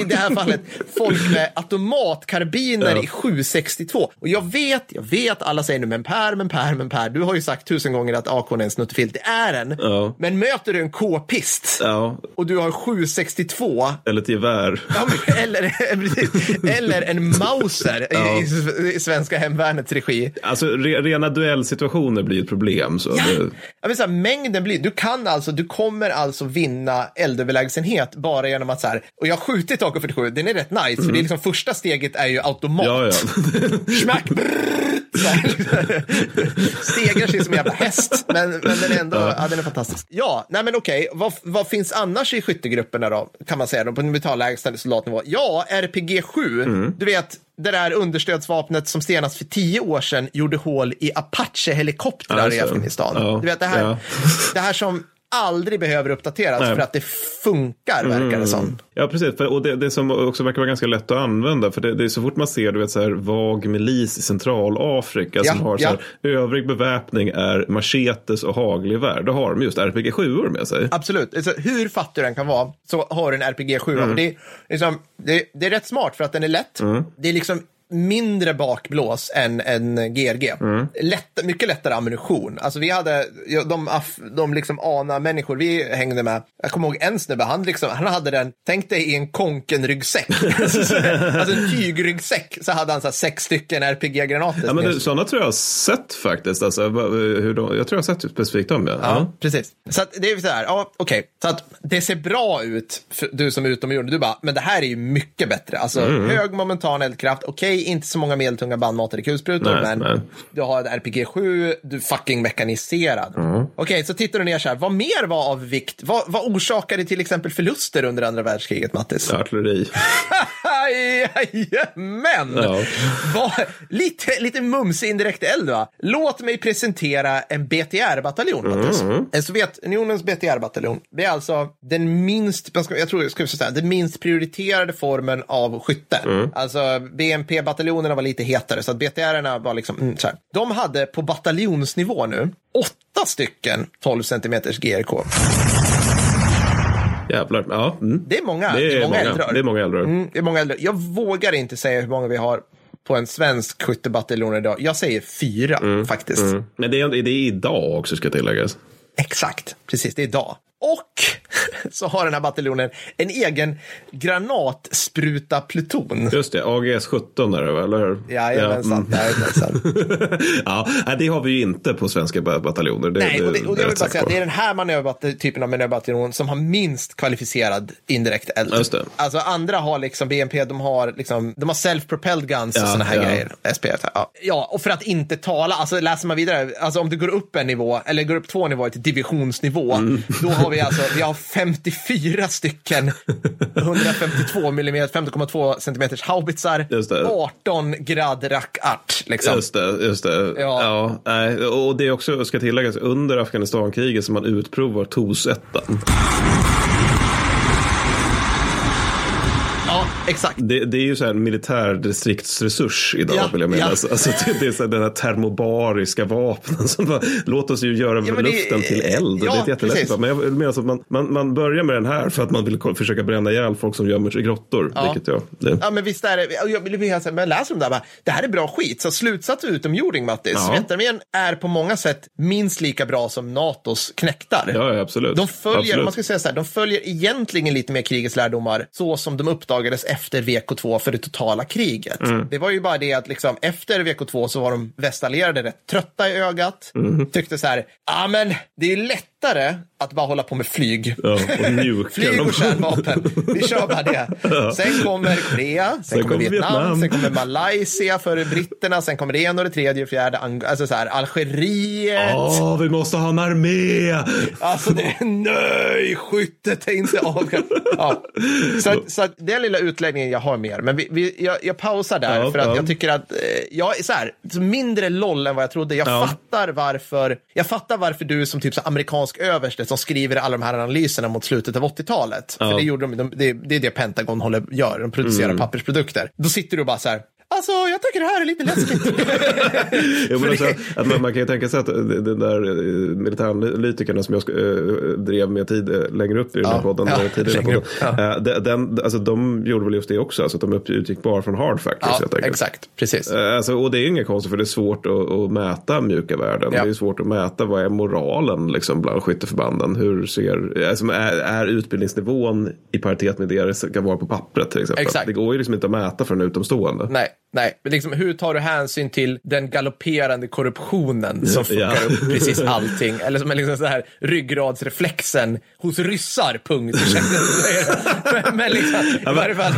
[SPEAKER 1] i det här fallet folk med automatkarbiner
[SPEAKER 2] Ja.
[SPEAKER 1] i 762. Och jag vet, jag vet, alla säger nu men Per, men Per, men Per. Du har ju sagt tusen gånger att AK är en snuttefilt. Det är en.
[SPEAKER 2] Ja.
[SPEAKER 1] Men möter du en K-pist
[SPEAKER 2] Ja,
[SPEAKER 1] och du har 762
[SPEAKER 2] eller ett gevär.
[SPEAKER 1] Eller, eller en Mauser i, i, svenska hemvärnets regi.
[SPEAKER 2] Alltså re, rena duellsituationer blir ett problem. Så
[SPEAKER 1] Ja.
[SPEAKER 2] det,
[SPEAKER 1] Jag vill säga, mängden blir, du kan alltså, du kommer alltså vinna eldöverlägsenhet bara genom att så här, och jag har skjutit AK47, den är rätt nice, för det är liksom första steget är ju automat.
[SPEAKER 2] ja, ja.
[SPEAKER 1] Smack. Stegrar sig som en jävla häst, men, men den är ändå, ja. den är fantastisk. Ja, nej men okej, vad, vad finns annars i skyttegrupperna då, kan man säga då, på militärlägsta soldatnivå? Ja, RPG 7,
[SPEAKER 2] Mm.
[SPEAKER 1] du vet, det där understödsvapnet som senast för tio år sedan gjorde hål i Apache-helikoptrar
[SPEAKER 2] Ja,
[SPEAKER 1] i. Afghanistan.
[SPEAKER 2] Ja,
[SPEAKER 1] Du vet, det här,
[SPEAKER 2] ja.
[SPEAKER 1] det här som aldrig behöver uppdateras
[SPEAKER 2] Nej.
[SPEAKER 1] för att det funkar, verkar det som.
[SPEAKER 2] Ja, precis. För, och det, det som också verkar vara ganska lätt att använda. För det, det är så fort man ser du vet, så här, vag milis i Centralafrika
[SPEAKER 1] Ja,
[SPEAKER 2] som har så
[SPEAKER 1] ja.
[SPEAKER 2] här, övrig beväpning är machetes och hagelgevär. Då har de just RPG 7 med sig.
[SPEAKER 1] Absolut. Alltså, hur fattig den kan vara så har du en RPG 7.
[SPEAKER 2] Mm.
[SPEAKER 1] Det, liksom, det, det är rätt smart för att den är lätt. Det är liksom mindre bakblås än en GRG.
[SPEAKER 2] Mm.
[SPEAKER 1] Lätt, mycket lättare ammunition. Alltså vi hade, de, de liksom ana-människor vi hängde med, jag kommer ihåg en snubbe, han, liksom, han hade den, tänk dig i en konken-ryggsäck. alltså en tygryggsäck, så hade han så här sex stycken RPG-granater.
[SPEAKER 2] Ja, men det, sådana tror jag har sett faktiskt. Alltså, va- hur de, jag tror jag har sett specifikt dem. Ja.
[SPEAKER 1] Ja, precis. Så att det är så här, ja, okej. Så att det ser bra ut, för du som är utomjording. Du bara, men det här är ju mycket bättre. Alltså,
[SPEAKER 2] Mm.
[SPEAKER 1] hög momentan eldkraft, okej, inte så många medeltunga bandmatade kulsprutor,
[SPEAKER 2] Nej,
[SPEAKER 1] men
[SPEAKER 2] nej.
[SPEAKER 1] du har ett RPG 7, du är fucking mekaniserad.
[SPEAKER 2] Mm.
[SPEAKER 1] Okej, så tittar du ner så här, vad mer var av vikt? Vad, vad orsakade till exempel förluster under andra världskriget, Mattis?
[SPEAKER 2] Artilleri.
[SPEAKER 1] Jajamän!
[SPEAKER 2] Ja.
[SPEAKER 1] Lite, lite mumsig indirekt eld va? Låt mig presentera en BTR-bataljon.
[SPEAKER 2] Mm.
[SPEAKER 1] En Sovjetunionens BTR-bataljon. Det är alltså den minst, jag tror jag skulle säga, den minst prioriterade formen av skytte.
[SPEAKER 2] Mm.
[SPEAKER 1] Alltså BMP-bataljonerna var lite hetare, så att BTR-erna var liksom, mm, så här. De hade på bataljonsnivå nu åtta stycken 12 cm GRK.
[SPEAKER 2] Jävlar. Ja, mm.
[SPEAKER 1] Det är många,
[SPEAKER 2] Det är många,
[SPEAKER 1] eldrör.
[SPEAKER 2] det är många eldrör.
[SPEAKER 1] Mm, det är många äldre. Jag vågar inte säga hur många vi har på en svensk skyttebataljon idag. Jag säger fyra faktiskt.
[SPEAKER 2] Mm. Men det är, det är idag också ska tilläggas.
[SPEAKER 1] Exakt, precis. Det är idag. Och så har den här bataljonen en egen granatspruta-pluton.
[SPEAKER 2] Just det, AGS 17 är det väl, eller hur?
[SPEAKER 1] Jajamensan,
[SPEAKER 2] Ja,
[SPEAKER 1] jajamensan.
[SPEAKER 2] mm. ja, det har vi ju inte på svenska ba- bataljoner. Det,
[SPEAKER 1] Nej, och det, och det, jag säga, det är den här typen av manöverbataljon som har minst kvalificerad indirekt eld.
[SPEAKER 2] Just det.
[SPEAKER 1] Alltså andra har liksom BMP, de har, liksom, de har self-propelled guns och
[SPEAKER 2] Ja,
[SPEAKER 1] sådana här
[SPEAKER 2] ja.
[SPEAKER 1] grejer. SPF. Ja. ja, och för att inte tala, alltså läser man vidare, alltså om du går upp en nivå, eller går upp två nivåer till divisionsnivå,
[SPEAKER 2] Mm.
[SPEAKER 1] då har vi alltså, vi har 54 stycken 152 mm, 50,2 cm haubitsar, 18 grad rackart. Liksom.
[SPEAKER 2] Just det, just det.
[SPEAKER 1] Ja.
[SPEAKER 2] ja. och det är också, ska tilläggas, under Afghanistankriget som man utprovar
[SPEAKER 1] TOS-1. Exakt.
[SPEAKER 2] Det, det är ju så här en militärdistriktsresurs idag
[SPEAKER 1] Ja,
[SPEAKER 2] vill jag mena.
[SPEAKER 1] ja.
[SPEAKER 2] Alltså, det, det är så här den här termobariska vapnen som bara, låt oss ju göra
[SPEAKER 1] Ja, men det-
[SPEAKER 2] luften till eld.
[SPEAKER 1] ja,
[SPEAKER 2] det är ett jättelätt. Men jag menar alltså att man, man, man börjar med den här för att man vill försöka bränna ihjäl folk som gömmer sig i grottor.
[SPEAKER 1] Ja.
[SPEAKER 2] Vilket jag, det,
[SPEAKER 1] Ja, men visst är det. Jag men jag läser om det här, bara, det här är bra skit. Så slutsats utomjording, Mattis.
[SPEAKER 2] Ja.
[SPEAKER 1] Sovjetarmén är på många sätt minst lika bra som NATOs knäktar.
[SPEAKER 2] ja, absolut.
[SPEAKER 1] De följer,
[SPEAKER 2] absolut.
[SPEAKER 1] man ska säga så här, de följer egentligen lite mer krigets lärdomar så som de uppdagades efter VK2 för det totala kriget.
[SPEAKER 2] Mm.
[SPEAKER 1] Det var ju bara det att liksom, efter VK2 så var de västallierade rätt trötta i ögat.
[SPEAKER 2] Mm.
[SPEAKER 1] Tyckte så här, ja men det är lättare att bara hålla på med flyg.
[SPEAKER 2] Ja, och
[SPEAKER 1] Flyg och kärnvapen. Vi kör bara det. Sen kommer Korea, sen,
[SPEAKER 2] Sen
[SPEAKER 1] kommer Vietnam,
[SPEAKER 2] Vietnam.
[SPEAKER 1] sen kommer Malaysia före britterna, sen kommer det ena och det tredje och fjärde, alltså så här, Algeriet.
[SPEAKER 2] Åh, vi måste ha en armé!
[SPEAKER 1] Alltså det är nej, skyttet är inte av. Ja. Så, så att den lilla utläggningen jag har mer, men vi, vi, jag, jag pausar där
[SPEAKER 2] Ja,
[SPEAKER 1] för att
[SPEAKER 2] ja.
[SPEAKER 1] jag tycker att eh, jag är så här, mindre loll än vad jag trodde. Jag
[SPEAKER 2] Ja.
[SPEAKER 1] fattar varför, jag fattar varför du som typ så amerikansk överste som skriver alla de här analyserna mot slutet av 80-talet. För
[SPEAKER 2] Ja.
[SPEAKER 1] det, gjorde de, de, det, det är det Pentagon håller, gör, de producerar pappersprodukter. Då sitter du bara så här, alltså jag tycker det här är lite läskigt.
[SPEAKER 2] Jo, men också, att man, man kan ju tänka sig att den där eh, militäranalytikerna som jag eh, drev med tid, eh, längre upp i den här
[SPEAKER 1] Ja,
[SPEAKER 2] podden,
[SPEAKER 1] ja,
[SPEAKER 2] eh, tidigare podden eh, den, den, alltså, de gjorde väl just det också, alltså att de utgick bara från hard factors
[SPEAKER 1] ja, exakt, precis.
[SPEAKER 2] Eh, Alltså, och det är inget konstigt för det är svårt att, att mäta mjuka värden.
[SPEAKER 1] Ja.
[SPEAKER 2] Det är svårt att mäta vad är moralen liksom, bland skytteförbanden. Hur ser, alltså, är, är utbildningsnivån i paritet med det det ska vara på pappret till exempel?
[SPEAKER 1] Exakt.
[SPEAKER 2] Det går ju liksom inte att mäta för en utomstående.
[SPEAKER 1] Nej, nej. Men liksom, hur tar du hänsyn till den galopperande korruptionen som fuckar
[SPEAKER 2] Ja.
[SPEAKER 1] upp precis allting? Eller som är liksom så här ryggradsreflexen hos ryssar, punkt. men, men liksom, i varje fall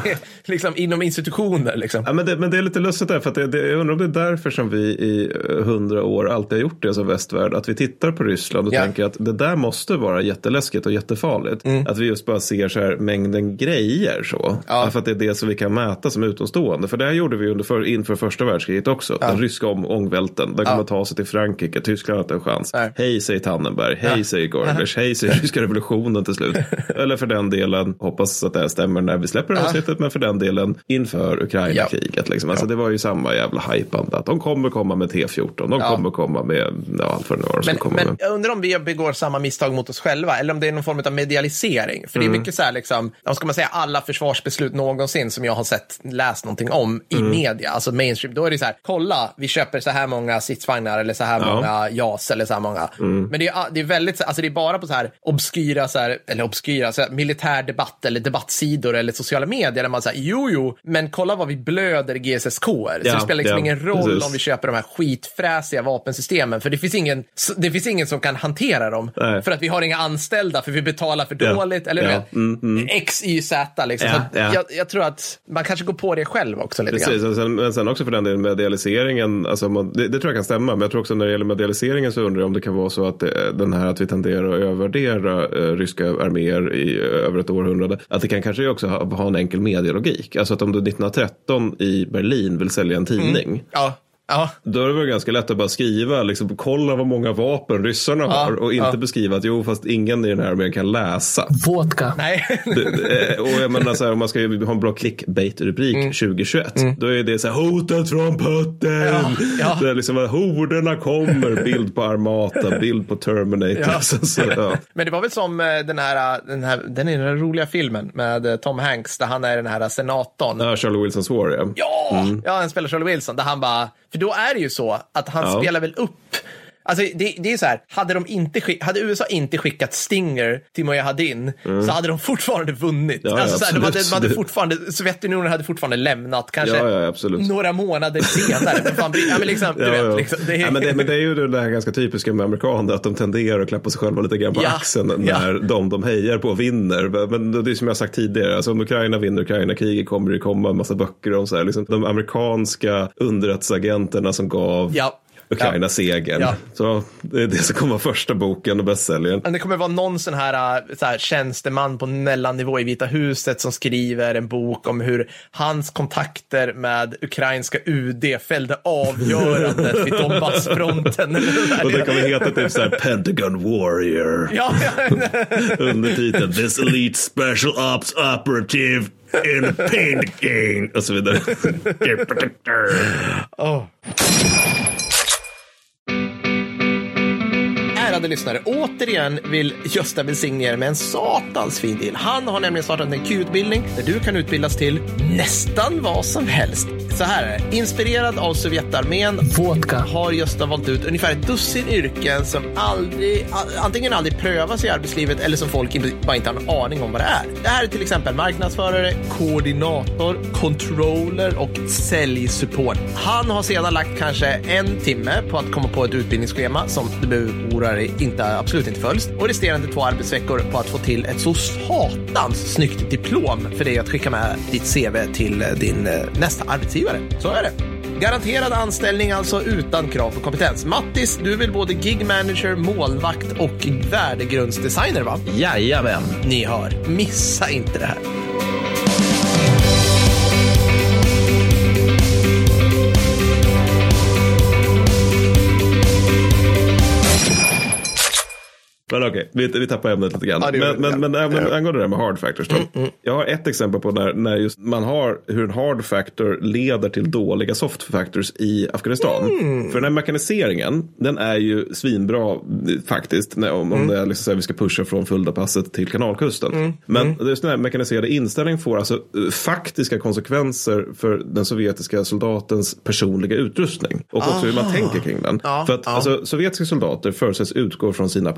[SPEAKER 1] liksom, inom institutioner. Liksom.
[SPEAKER 2] Ja, men, det, men det är lite lustigt där, för att det, det, jag undrar om det är därför som vi i eh, hundra år alltid har gjort det som västvärld. Att vi tittar på Ryssland och
[SPEAKER 1] Ja.
[SPEAKER 2] tänker att det där måste vara jätteläskigt och jättefarligt. Att vi just bara ser så här mängden grejer så.
[SPEAKER 1] Mm. Ja.
[SPEAKER 2] För att det är det som vi kan mäta som utomstående. För det här gjorde vi under för, inför första världskriget också. Den ryska om, ångvälten. Där kan
[SPEAKER 1] Ja.
[SPEAKER 2] man ta sig till Frankrike. Tyskland har inte en chans.
[SPEAKER 1] Nej.
[SPEAKER 2] Hej säger Tannenberg. Hej säger Gorbachev. Hej säger ryska revolutionen till slut. Eller för den delen, hoppas att det här stämmer när vi släpper det här avsnittet. Men för den delen inför Ukraina-kriget. Liksom. Alltså, Det var ju samma jävla hajpande. Att de kommer komma med T14. De
[SPEAKER 1] Ja.
[SPEAKER 2] kommer komma med ja, allt vad det nu var de
[SPEAKER 1] Men,
[SPEAKER 2] komma
[SPEAKER 1] men
[SPEAKER 2] med.
[SPEAKER 1] jag undrar om vi begår samma misstag mot oss själva eller om det är någon form av medialisering. För det är mycket så här, liksom, ska man säga, alla försvarsbeslut någonsin som jag har sett, läst någonting om i media, alltså mainstream, då är det så här, kolla, vi köper så här många stridsvagnar eller så här
[SPEAKER 2] Ja.
[SPEAKER 1] många JAS eller så här många. Men det är, det är väldigt, alltså det är bara på så här obskyra, så här, eller obskyra, så här, militärdebatt eller debattsidor eller sociala medier där man säger, jo, jo, men kolla vad vi blöder GSSK. Så
[SPEAKER 2] Ja,
[SPEAKER 1] det spelar liksom
[SPEAKER 2] ja,
[SPEAKER 1] ingen roll
[SPEAKER 2] precis.
[SPEAKER 1] om vi köper de här skitfräsiga vapensystemen, för det finns ingen, det finns ingen som kan hantera dem.
[SPEAKER 2] Nej.
[SPEAKER 1] För att vi har inga anställda, för vi betalar för dåligt. Eller
[SPEAKER 2] ja, mm, mm.
[SPEAKER 1] X, Y, Z liksom. Så. Jag, jag tror att man kanske går på det själv också lite
[SPEAKER 2] Precis,
[SPEAKER 1] grann.
[SPEAKER 2] och sen, men sen också för den delen medialiseringen, alltså man, det, det tror jag kan stämma, men jag tror också när det gäller medialiseringen så undrar jag om det kan vara så att det, den här att vi tenderar att övervärdera eh, ryska arméer i eh, över ett århundrade, att det kan kanske också ha, ha en enkel medielogik. Alltså att om du 1913 i Berlin vill sälja en tidning, mm.
[SPEAKER 1] Ja, ja.
[SPEAKER 2] då är det väl ganska lätt att bara skriva, liksom, kolla vad många vapen ryssarna har och inte
[SPEAKER 1] ja.
[SPEAKER 2] beskriva att jo, fast ingen i den här armén kan läsa.
[SPEAKER 1] Nej.
[SPEAKER 2] Eh, och jag menar så här, om man ska ha en bra clickbait-rubrik 2021, då är det så här hotet från putten.
[SPEAKER 1] Ja, ja.
[SPEAKER 2] Det är liksom horderna kommer, bild på Armata, bild på Terminator.
[SPEAKER 1] Ja.
[SPEAKER 2] Så, så, ja.
[SPEAKER 1] Men det var väl som eh, den här, den här, den är den här roliga filmen med eh, Tom Hanks där han är den här senatorn.
[SPEAKER 2] Ja, Charlie Wilsons War, ja.
[SPEAKER 1] Ja, ja, han spelar Charlie Wilson där han bara, för då är det ju så att han
[SPEAKER 2] Ja.
[SPEAKER 1] spelar väl upp Alltså det, det är så här, hade, de inte skick, hade USA inte skickat Stinger till Mujahedin så hade de fortfarande vunnit.
[SPEAKER 2] Mm. Ja, ja,
[SPEAKER 1] alltså så här, de hade, de hade fortfarande, Sovjetunionen hade fortfarande lämnat, kanske
[SPEAKER 2] Ja,
[SPEAKER 1] några månader senare. Men fan, bry- ja, men liksom, du
[SPEAKER 2] Ja,
[SPEAKER 1] vet,
[SPEAKER 2] ja.
[SPEAKER 1] liksom, det är,
[SPEAKER 2] ja, men, det, men det är ju det där ganska typiska med amerikaner, att de tenderar att klappa sig själva lite grann på axeln när de de hejar på vinner. Men det är som jag sagt tidigare, alltså om Ukraina vinner Ukraina-kriget kommer det komma en massa böcker om så här, liksom, de amerikanska underrättelseagenterna som gav
[SPEAKER 1] Ja.
[SPEAKER 2] Ukraina
[SPEAKER 1] Ja.
[SPEAKER 2] segern.
[SPEAKER 1] Ja.
[SPEAKER 2] Så det är det som kommer vara första boken och bästsäljaren.
[SPEAKER 1] Men det kommer vara någon sån här, äh, så här tjänsteman på mellannivå i Vita huset som skriver en bok om hur hans kontakter med ukrainska UD fällde avgörandet vid Donbassfronten.
[SPEAKER 2] Och det kommer heta typ så här Pentagon Warrior.
[SPEAKER 1] Ja, ja.
[SPEAKER 2] Undertiteln This Elite Special Ops Operative in Painting och så vidare.
[SPEAKER 1] Åh. Ärade lyssnare, återigen vill Gösta välsigna er med en satans fin deal. Han har nämligen startat en Q-utbildning där du kan utbildas till nästan vad som helst. Så här är det. Inspirerad av Sovjetarmén
[SPEAKER 5] Vodka.
[SPEAKER 1] har Gösta valt ut ungefär ett dussin yrken som aldrig, antingen aldrig prövas i arbetslivet eller som folk inte, bara inte har en aning om vad det är. Det här är till exempel marknadsförare, koordinator, controller och säljsupport. Han har sedan lagt kanske en timme på att komma på ett utbildningsschema som du behöver oroa dig inte, absolut inte följs och resterande två arbetsveckor på att få till ett så satans snyggt diplom för dig att skicka med ditt CV till eh, din eh, nästa arbetsgivare. Så är det. Garanterad anställning alltså utan krav på kompetens. Mattis, du väl både gig manager, målvakt och värdegrundsdesigner va?
[SPEAKER 5] Jajamän.
[SPEAKER 1] Ni hör, missa inte det här.
[SPEAKER 2] Men okej, vi, vi tappar ämnet lite grann.
[SPEAKER 1] Ja,
[SPEAKER 2] men, men, men,
[SPEAKER 1] Ja.
[SPEAKER 2] men angående det här med hard factors då. Jag har ett exempel på när, när just man har hur en hard factor leder till dåliga soft factors i Afghanistan. För den här mekaniseringen, den är ju svinbra eh, faktiskt. När, om, om det är liksom så här, vi ska pusha från Fuldapasset till kanalkusten. Men just den här mekaniserade inställningen får alltså eh, faktiska konsekvenser för den sovjetiska soldatens personliga utrustning. Och också hur man tänker kring den.
[SPEAKER 1] Ja,
[SPEAKER 2] för att alltså, sovjetiska soldater förutsätts utgå från sina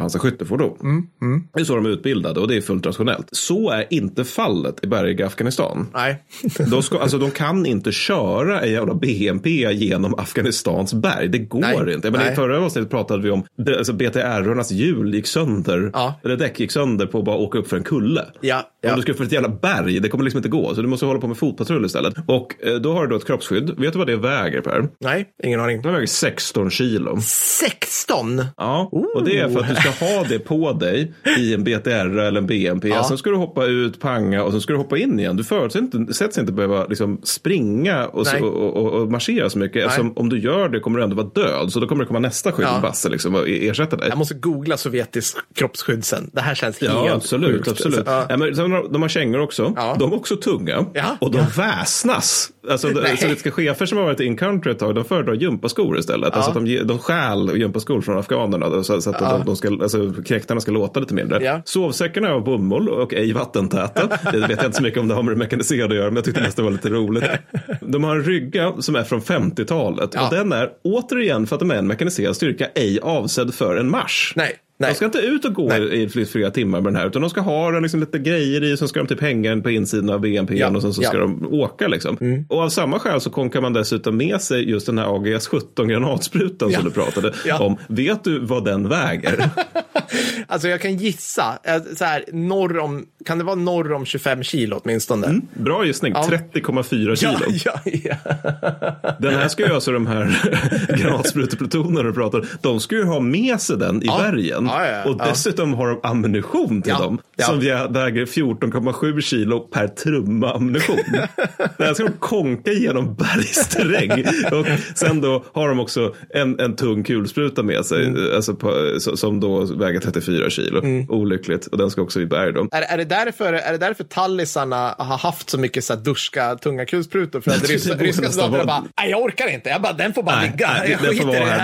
[SPEAKER 2] pansarskyttefordon. Det är så de är utbildade och det är fullt rationellt. Så är inte fallet i bergiga Afghanistan.
[SPEAKER 1] Nej.
[SPEAKER 2] De, ska, alltså, de kan inte köra en jävla BMP genom Afghanistans berg. Det går
[SPEAKER 1] Nej,
[SPEAKER 2] inte. Men I förra avsnittet pratade vi om alltså, BTR-ornas hjul gick sönder.
[SPEAKER 1] Ja.
[SPEAKER 2] Eller däck gick sönder på att bara åka upp för en kulle.
[SPEAKER 1] Ja, ja.
[SPEAKER 2] Om du ska för ett jävla berg, det kommer liksom inte gå. Så du måste hålla på med fotpatrull istället. Och eh, då har du då ett kroppsskydd. Vet du vad det väger Per?
[SPEAKER 1] Nej, ingen aning.
[SPEAKER 2] Det väger 16 kilo.
[SPEAKER 1] 16?
[SPEAKER 2] Ja, och det är för att du ska ha det på dig i en BTR eller en BMP.
[SPEAKER 1] Ja.
[SPEAKER 2] Sen ska du hoppa ut, panga och sen ska du hoppa in igen. Du förutsätts inte, behöva liksom springa och, så, och, och, och marschera så mycket. Eftersom om du gör det kommer du ändå vara död. Så då kommer det komma nästa skydd
[SPEAKER 1] Ja.
[SPEAKER 2] liksom, och ersätta dig.
[SPEAKER 1] Jag måste googla sovjetisk kroppsskydd sen. Det här känns
[SPEAKER 2] Ja,
[SPEAKER 1] helt
[SPEAKER 2] absolut.
[SPEAKER 1] sjukt.
[SPEAKER 2] absolut.
[SPEAKER 1] Ja.
[SPEAKER 2] Ja, men sen har, de har kängor också.
[SPEAKER 1] Ja.
[SPEAKER 2] De är också tunga.
[SPEAKER 1] Ja,
[SPEAKER 2] Och de
[SPEAKER 1] ja.
[SPEAKER 2] väsnas. Alltså, sovjetiska chefer som har varit in country ett tag, de föredrar gympaskor istället. Alltså, att de, de stjäl gympaskor från afghanerna så, så att de, de ska, alltså, kräktarna ska låta lite mindre.
[SPEAKER 1] Ja.
[SPEAKER 2] Sovsäckarna är av bomull och ej vattentäta. Det vet jag inte så mycket om det har med det mekaniserade att göra, men jag tyckte nästan det var lite roligt. De har en rygga som är från 50-talet
[SPEAKER 1] Ja.
[SPEAKER 2] och den är återigen för att de är en mekaniserad styrka ej avsedd för en marsch.
[SPEAKER 1] Nej, nej.
[SPEAKER 2] De ska inte ut och gå
[SPEAKER 1] Nej.
[SPEAKER 2] i flera- timmar med den här. Utan de ska ha den liksom lite grejer i. Sen ska de typ hänga den på insidan av BNP
[SPEAKER 1] Ja,
[SPEAKER 2] och sen så
[SPEAKER 1] ja.
[SPEAKER 2] ska de åka liksom. Och av samma skäl så konkar man dessutom med sig just den här AGS 17 granatsprutan
[SPEAKER 1] Ja.
[SPEAKER 2] som du pratade
[SPEAKER 1] Ja.
[SPEAKER 2] om. Vet du vad den väger?
[SPEAKER 1] Alltså jag kan gissa, eh, så här, norr om, kan det vara norr om 25 kilo åtminstone?
[SPEAKER 2] Bra gissning,
[SPEAKER 1] Ja.
[SPEAKER 2] 30,4
[SPEAKER 1] Ja,
[SPEAKER 2] kilo.
[SPEAKER 1] ja, ja.
[SPEAKER 2] Den här ska ju alltså de här granatsprutorplutonerna du pratar de ska ju ha med sig den i bergen. Och dessutom har de ammunition till dem. Som vä- väger 14,7 kilo per trumma ammunition. Den här ska de konka genom bergsterräng. och sen då har de också en, en tung kulspruta med sig.
[SPEAKER 1] Mm.
[SPEAKER 2] Alltså på, som då väger 34 kilo. Olyckligt. Och den ska också i berg då.
[SPEAKER 1] Är, är, det därför, är det därför tallisarna har haft så mycket så här durska, tunga kulsprutor? För att ryska, ryska
[SPEAKER 2] vara-
[SPEAKER 1] bara, nej jag orkar inte, jag bara, den får bara ligga.
[SPEAKER 2] nej,
[SPEAKER 1] jag skiter i det
[SPEAKER 2] här.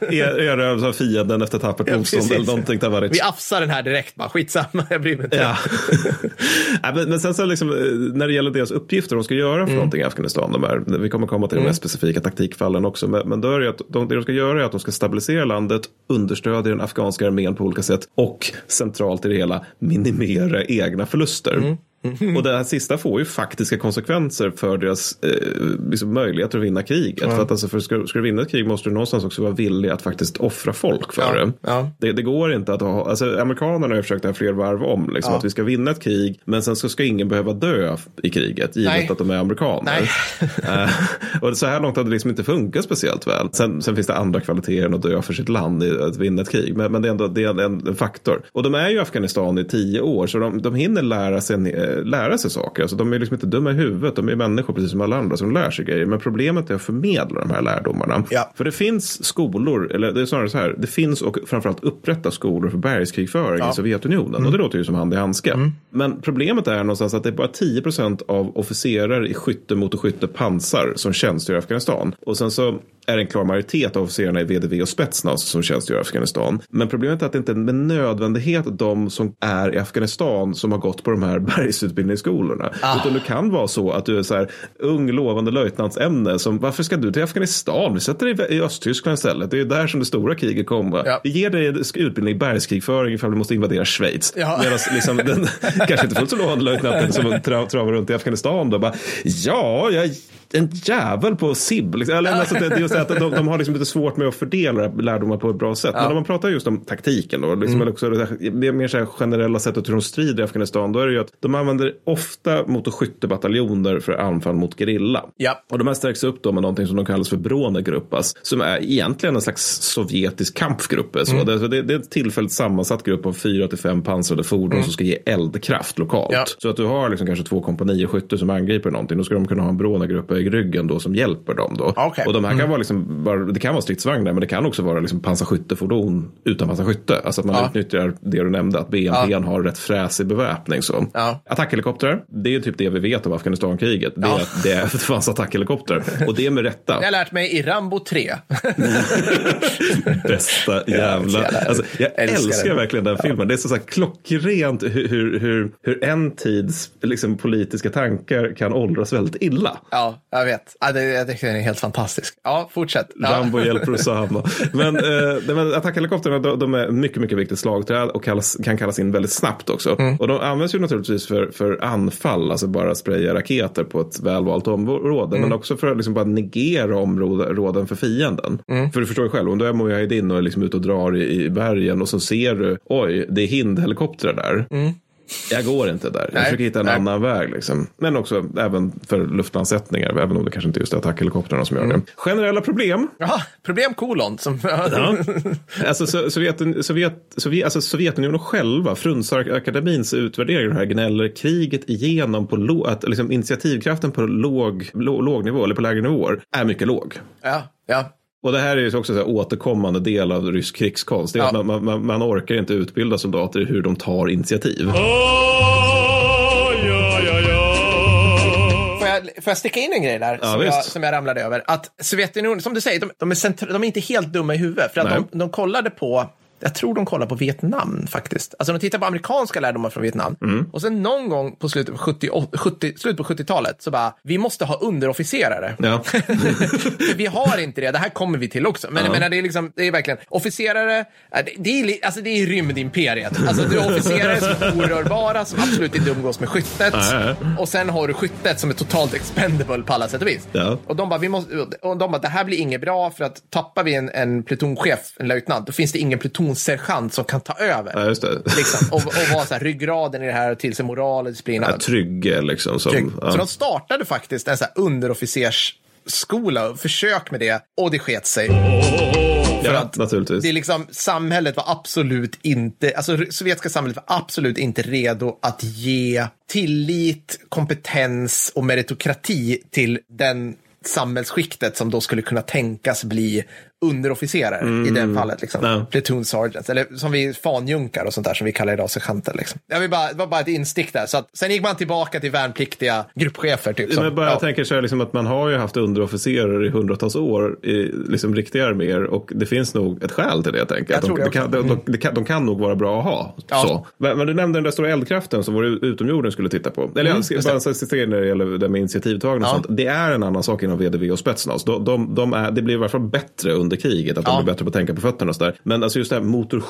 [SPEAKER 1] här.
[SPEAKER 2] Er- erövras av fienden efter tappert
[SPEAKER 1] Ja,
[SPEAKER 2] motstånd
[SPEAKER 1] precis.
[SPEAKER 2] eller någonting.
[SPEAKER 1] Vi affsar den här direkt bara, skitsamma, jag bryr mig inte.
[SPEAKER 2] Ja. Nej, men, men sen så liksom, eh, när det gäller deras uppgifter de ska göra för
[SPEAKER 1] Mm.
[SPEAKER 2] någonting i Afghanistan. De är, vi kommer komma till de mer specifika taktikfallen också. Men, men då är det, att de, det de ska göra är att de ska stabilisera landet, understödja den afghanska armén på olika sätt och centralt i det hela minimera egna förluster.
[SPEAKER 1] Mm.
[SPEAKER 2] Och det här sista får ju faktiska konsekvenser för deras eh, liksom möjligheter att vinna kriget. För att alltså, för ska, ska du vinna ett krig måste du någonstans också vara villig att faktiskt offra folk för
[SPEAKER 1] Ja,
[SPEAKER 2] det.
[SPEAKER 1] ja.
[SPEAKER 2] det. Det går inte att ha, alltså amerikanerna har ju försökt det här fler varv om, liksom,
[SPEAKER 1] Ja.
[SPEAKER 2] att vi ska vinna ett krig, men sen så ska ingen behöva dö i kriget, givet
[SPEAKER 1] Nej.
[SPEAKER 2] att de är amerikaner. Eh, och så här långt hade det liksom inte funkat speciellt väl. Sen, sen finns det andra kvaliteter än att dö för sitt land i att vinna ett krig, men, men det är ändå det är en, en faktor. Och de är ju i Afghanistan i tio år, så de, de hinner lära sig, eh, lära sig saker. Alltså, de är liksom inte dumma i huvudet, de är människor precis som alla andra som lär sig grejer. Men problemet är att förmedla de här lärdomarna.
[SPEAKER 1] Ja.
[SPEAKER 2] För det finns skolor, eller det är snarare så här, det finns och framförallt upprätta skolor för bergskrigföring i Sovjetunionen. Och det låter ju som hand i handske. Men problemet är någonstans att det är bara 10% av officerare i skytte mot skytte pansar som tjänstgör i Afghanistan. Och sen så är en klar majoritet av officerarna i VDV och Spetsnaz som tjänstgör i Afghanistan. Men problemet är att det inte är med nödvändighet de som är i Afghanistan som har gått på de här bergsutbildningsskolorna. Utan det kan vara så att du är så här ung lovande löjtnantsämne som varför ska du till Afghanistan? Vi sätter dig i Östtyskland istället. Det är där som det stora kriget kommer.
[SPEAKER 1] Ja.
[SPEAKER 2] Vi ger dig utbildning i bergskrigföring ifall du måste invadera Schweiz.
[SPEAKER 1] Ja.
[SPEAKER 2] Medan liksom den kanske inte fullt så lovande löjtnanten som tra- travar runt i Afghanistan då bara ja, jag en jävel på SIB. Liksom. Eller, alltså, det, just att de, de har liksom lite svårt med att fördela lärdomar på ett bra sätt. Men om man pratar just om taktiken då, liksom, eller också det, här- mer så här generella sättet hur de strider i Afghanistan, då är det ju att de använder ofta mot och skyttebataljoner för anfall mot gerilla.
[SPEAKER 1] Ja.
[SPEAKER 2] Och de här stärks upp då med någonting som de kallas för Bronegrupas, som är egentligen en slags sovjetisk kampgrupp. Så
[SPEAKER 1] Mm.
[SPEAKER 2] det, det, det är en tillfälligt sammansatt grupp av fyra till fem pansrade fordon som ska ge eldkraft lokalt.
[SPEAKER 1] Mm. Ja.
[SPEAKER 2] Så att du har liksom kanske två kompanier skytte som angriper någonting, då ska de kunna ha en Bronegrupp ryggen då som hjälper dem. Då.
[SPEAKER 1] Okej.
[SPEAKER 2] Och de här kan vara liksom, bara, det kan vara stridsvagnar men det kan också vara liksom pansarskyttefordon utan pansarskytte. Alltså att man
[SPEAKER 1] Ja.
[SPEAKER 2] utnyttjar det du nämnde, att BNP har rätt fräsig beväpning. Så.
[SPEAKER 1] Ja.
[SPEAKER 2] Attackhelikoptrar, det är typ det vi vet om Afghanistankriget. Det,
[SPEAKER 1] Ja.
[SPEAKER 2] det är- det fanns attackhelikoptrar. Och det är med rätta.
[SPEAKER 1] Jag har lärt mig i Rambo 3.
[SPEAKER 2] Bästa jävla... Alltså, jag
[SPEAKER 1] älskar
[SPEAKER 2] älskar, verkligen den filmen. Det är så, så här klockrent hur, hur, hur, hur en tids liksom, politiska tankar kan åldras väldigt illa.
[SPEAKER 1] Ja, jag vet. Ja, det, jag tycker den är helt fantastisk. Ja, fortsätt. Ja.
[SPEAKER 2] Rambo hjälper. Men, eh, nej, men attackhelikoptrarna de, de är mycket, mycket viktigt slagträd och kallas, kan kallas in väldigt snabbt också.
[SPEAKER 1] Mm.
[SPEAKER 2] Och de används ju naturligtvis för, för anfall, alltså bara spraya raketer på ett välvalt område.
[SPEAKER 1] Mm.
[SPEAKER 2] Men också för att liksom bara negera områden för fienden.
[SPEAKER 1] Mm.
[SPEAKER 2] För du förstår ju själv, om du är Mujahedin och är liksom ute och drar i, i bergen och så ser du, oj, det är hindhelikoptrar där. Jag går inte där. Jag
[SPEAKER 1] Nej,
[SPEAKER 2] försöker hitta en
[SPEAKER 1] nej.
[SPEAKER 2] annan väg. Liksom. Men också även för luftlandsättningar, även om det kanske inte just är attackhelikoptrarna som gör det. Generella problem.
[SPEAKER 1] Jaha, problem kolon. Som,
[SPEAKER 2] Ja. Alltså, so- Sovjet, Sovjet, Sovjet, alltså Sovjetunionen själva, Frunzar-akademins utvärdering av det här gnäller kriget igenom på lo, att liksom initiativkraften på låg, låg, låg nivå, eller på lägre nivåer, är mycket låg.
[SPEAKER 1] ja, ja.
[SPEAKER 2] Och det här är ju också en återkommande del av rysk krigskonst. Det är
[SPEAKER 1] Ja.
[SPEAKER 2] att man, man- man, orkar inte utbilda soldater i hur de tar initiativ.
[SPEAKER 1] Får jag, får jag sticka in en grej där
[SPEAKER 2] Ja,
[SPEAKER 1] som, jag, som jag ramlade över? Att Sovjetunionen, som du säger, de, de, är, centra, de är inte helt dumma i huvudet. För att de, de kollade på jag tror de kollar på Vietnam faktiskt. Alltså de tittar på amerikanska lärdomar från Vietnam.
[SPEAKER 2] Mm.
[SPEAKER 1] Och sen någon gång på slutet på 70, 70, slutet på 70-talet så bara, vi måste ha underofficerare.
[SPEAKER 2] Ja.
[SPEAKER 1] Vi har inte det, det här kommer vi till också. Men jag menar, det är, liksom, det är verkligen officerare, det, det, är, alltså, det är rymdimperiet. Alltså du har officerare som är orörbara, som absolut inte umgås med skyttet.
[SPEAKER 2] Nej.
[SPEAKER 1] Och sen har du skyttet som är totalt expendable på alla sätt och vis.
[SPEAKER 2] Ja.
[SPEAKER 1] Och de bara, vi måste, och de bara, det här blir inget bra för att tappar vi en, en plutonchef, en löjtnant, då finns det ingen plutonsergeant som kan ta över.
[SPEAKER 2] ja, just det.
[SPEAKER 1] Liksom, och, och vara så här, ryggraden i det här och till sig moral och disciplin.
[SPEAKER 2] Ja, trygge liksom. Som,
[SPEAKER 1] Trygg.
[SPEAKER 2] ja.
[SPEAKER 1] Så de startade faktiskt en så här underofficersskola och försök med det och det sket sig. För
[SPEAKER 2] ja,
[SPEAKER 1] att
[SPEAKER 2] naturligtvis.
[SPEAKER 1] det är liksom, samhället var absolut inte, alltså sovjetiska samhället var absolut inte redo att ge tillit, kompetens och meritokrati till den samhällsskiktet som då skulle kunna tänkas bli underofficerare i det fallet. Liksom.
[SPEAKER 2] Ja.
[SPEAKER 1] Platoon sergeants, eller som vi fanjunkar och sånt där som vi kallar idag sergeanter. Liksom. Jag vill bara, det var bara ett instick där. Så att, sen gick man tillbaka till värnpliktiga gruppchefer. Typ, som,
[SPEAKER 2] Men bara,
[SPEAKER 1] ja.
[SPEAKER 2] Jag tänker så här, liksom att man har ju haft underofficerare i hundratals år i liksom riktiga arméer och det finns nog ett skäl till det. Jag tänker.
[SPEAKER 1] Jag
[SPEAKER 2] de,
[SPEAKER 1] det
[SPEAKER 2] de, kan.
[SPEAKER 1] Mm.
[SPEAKER 2] de, de, kan, de kan nog vara bra att ha.
[SPEAKER 1] Ja.
[SPEAKER 2] Så. Men, men du nämnde den där stora eldkraften som vår utomjorden skulle titta på. Eller jag
[SPEAKER 1] Mm, just
[SPEAKER 2] bara säga när det gäller det med initiativtagande och
[SPEAKER 1] Ja.
[SPEAKER 2] sånt. Det är en annan sak inom VDV och Spetsnaz. De, de, de är, det blir i alla fall bättre under kriget, att de
[SPEAKER 1] Ja.
[SPEAKER 2] blir bättre på att tänka på fötterna och sådär. Men alltså just det här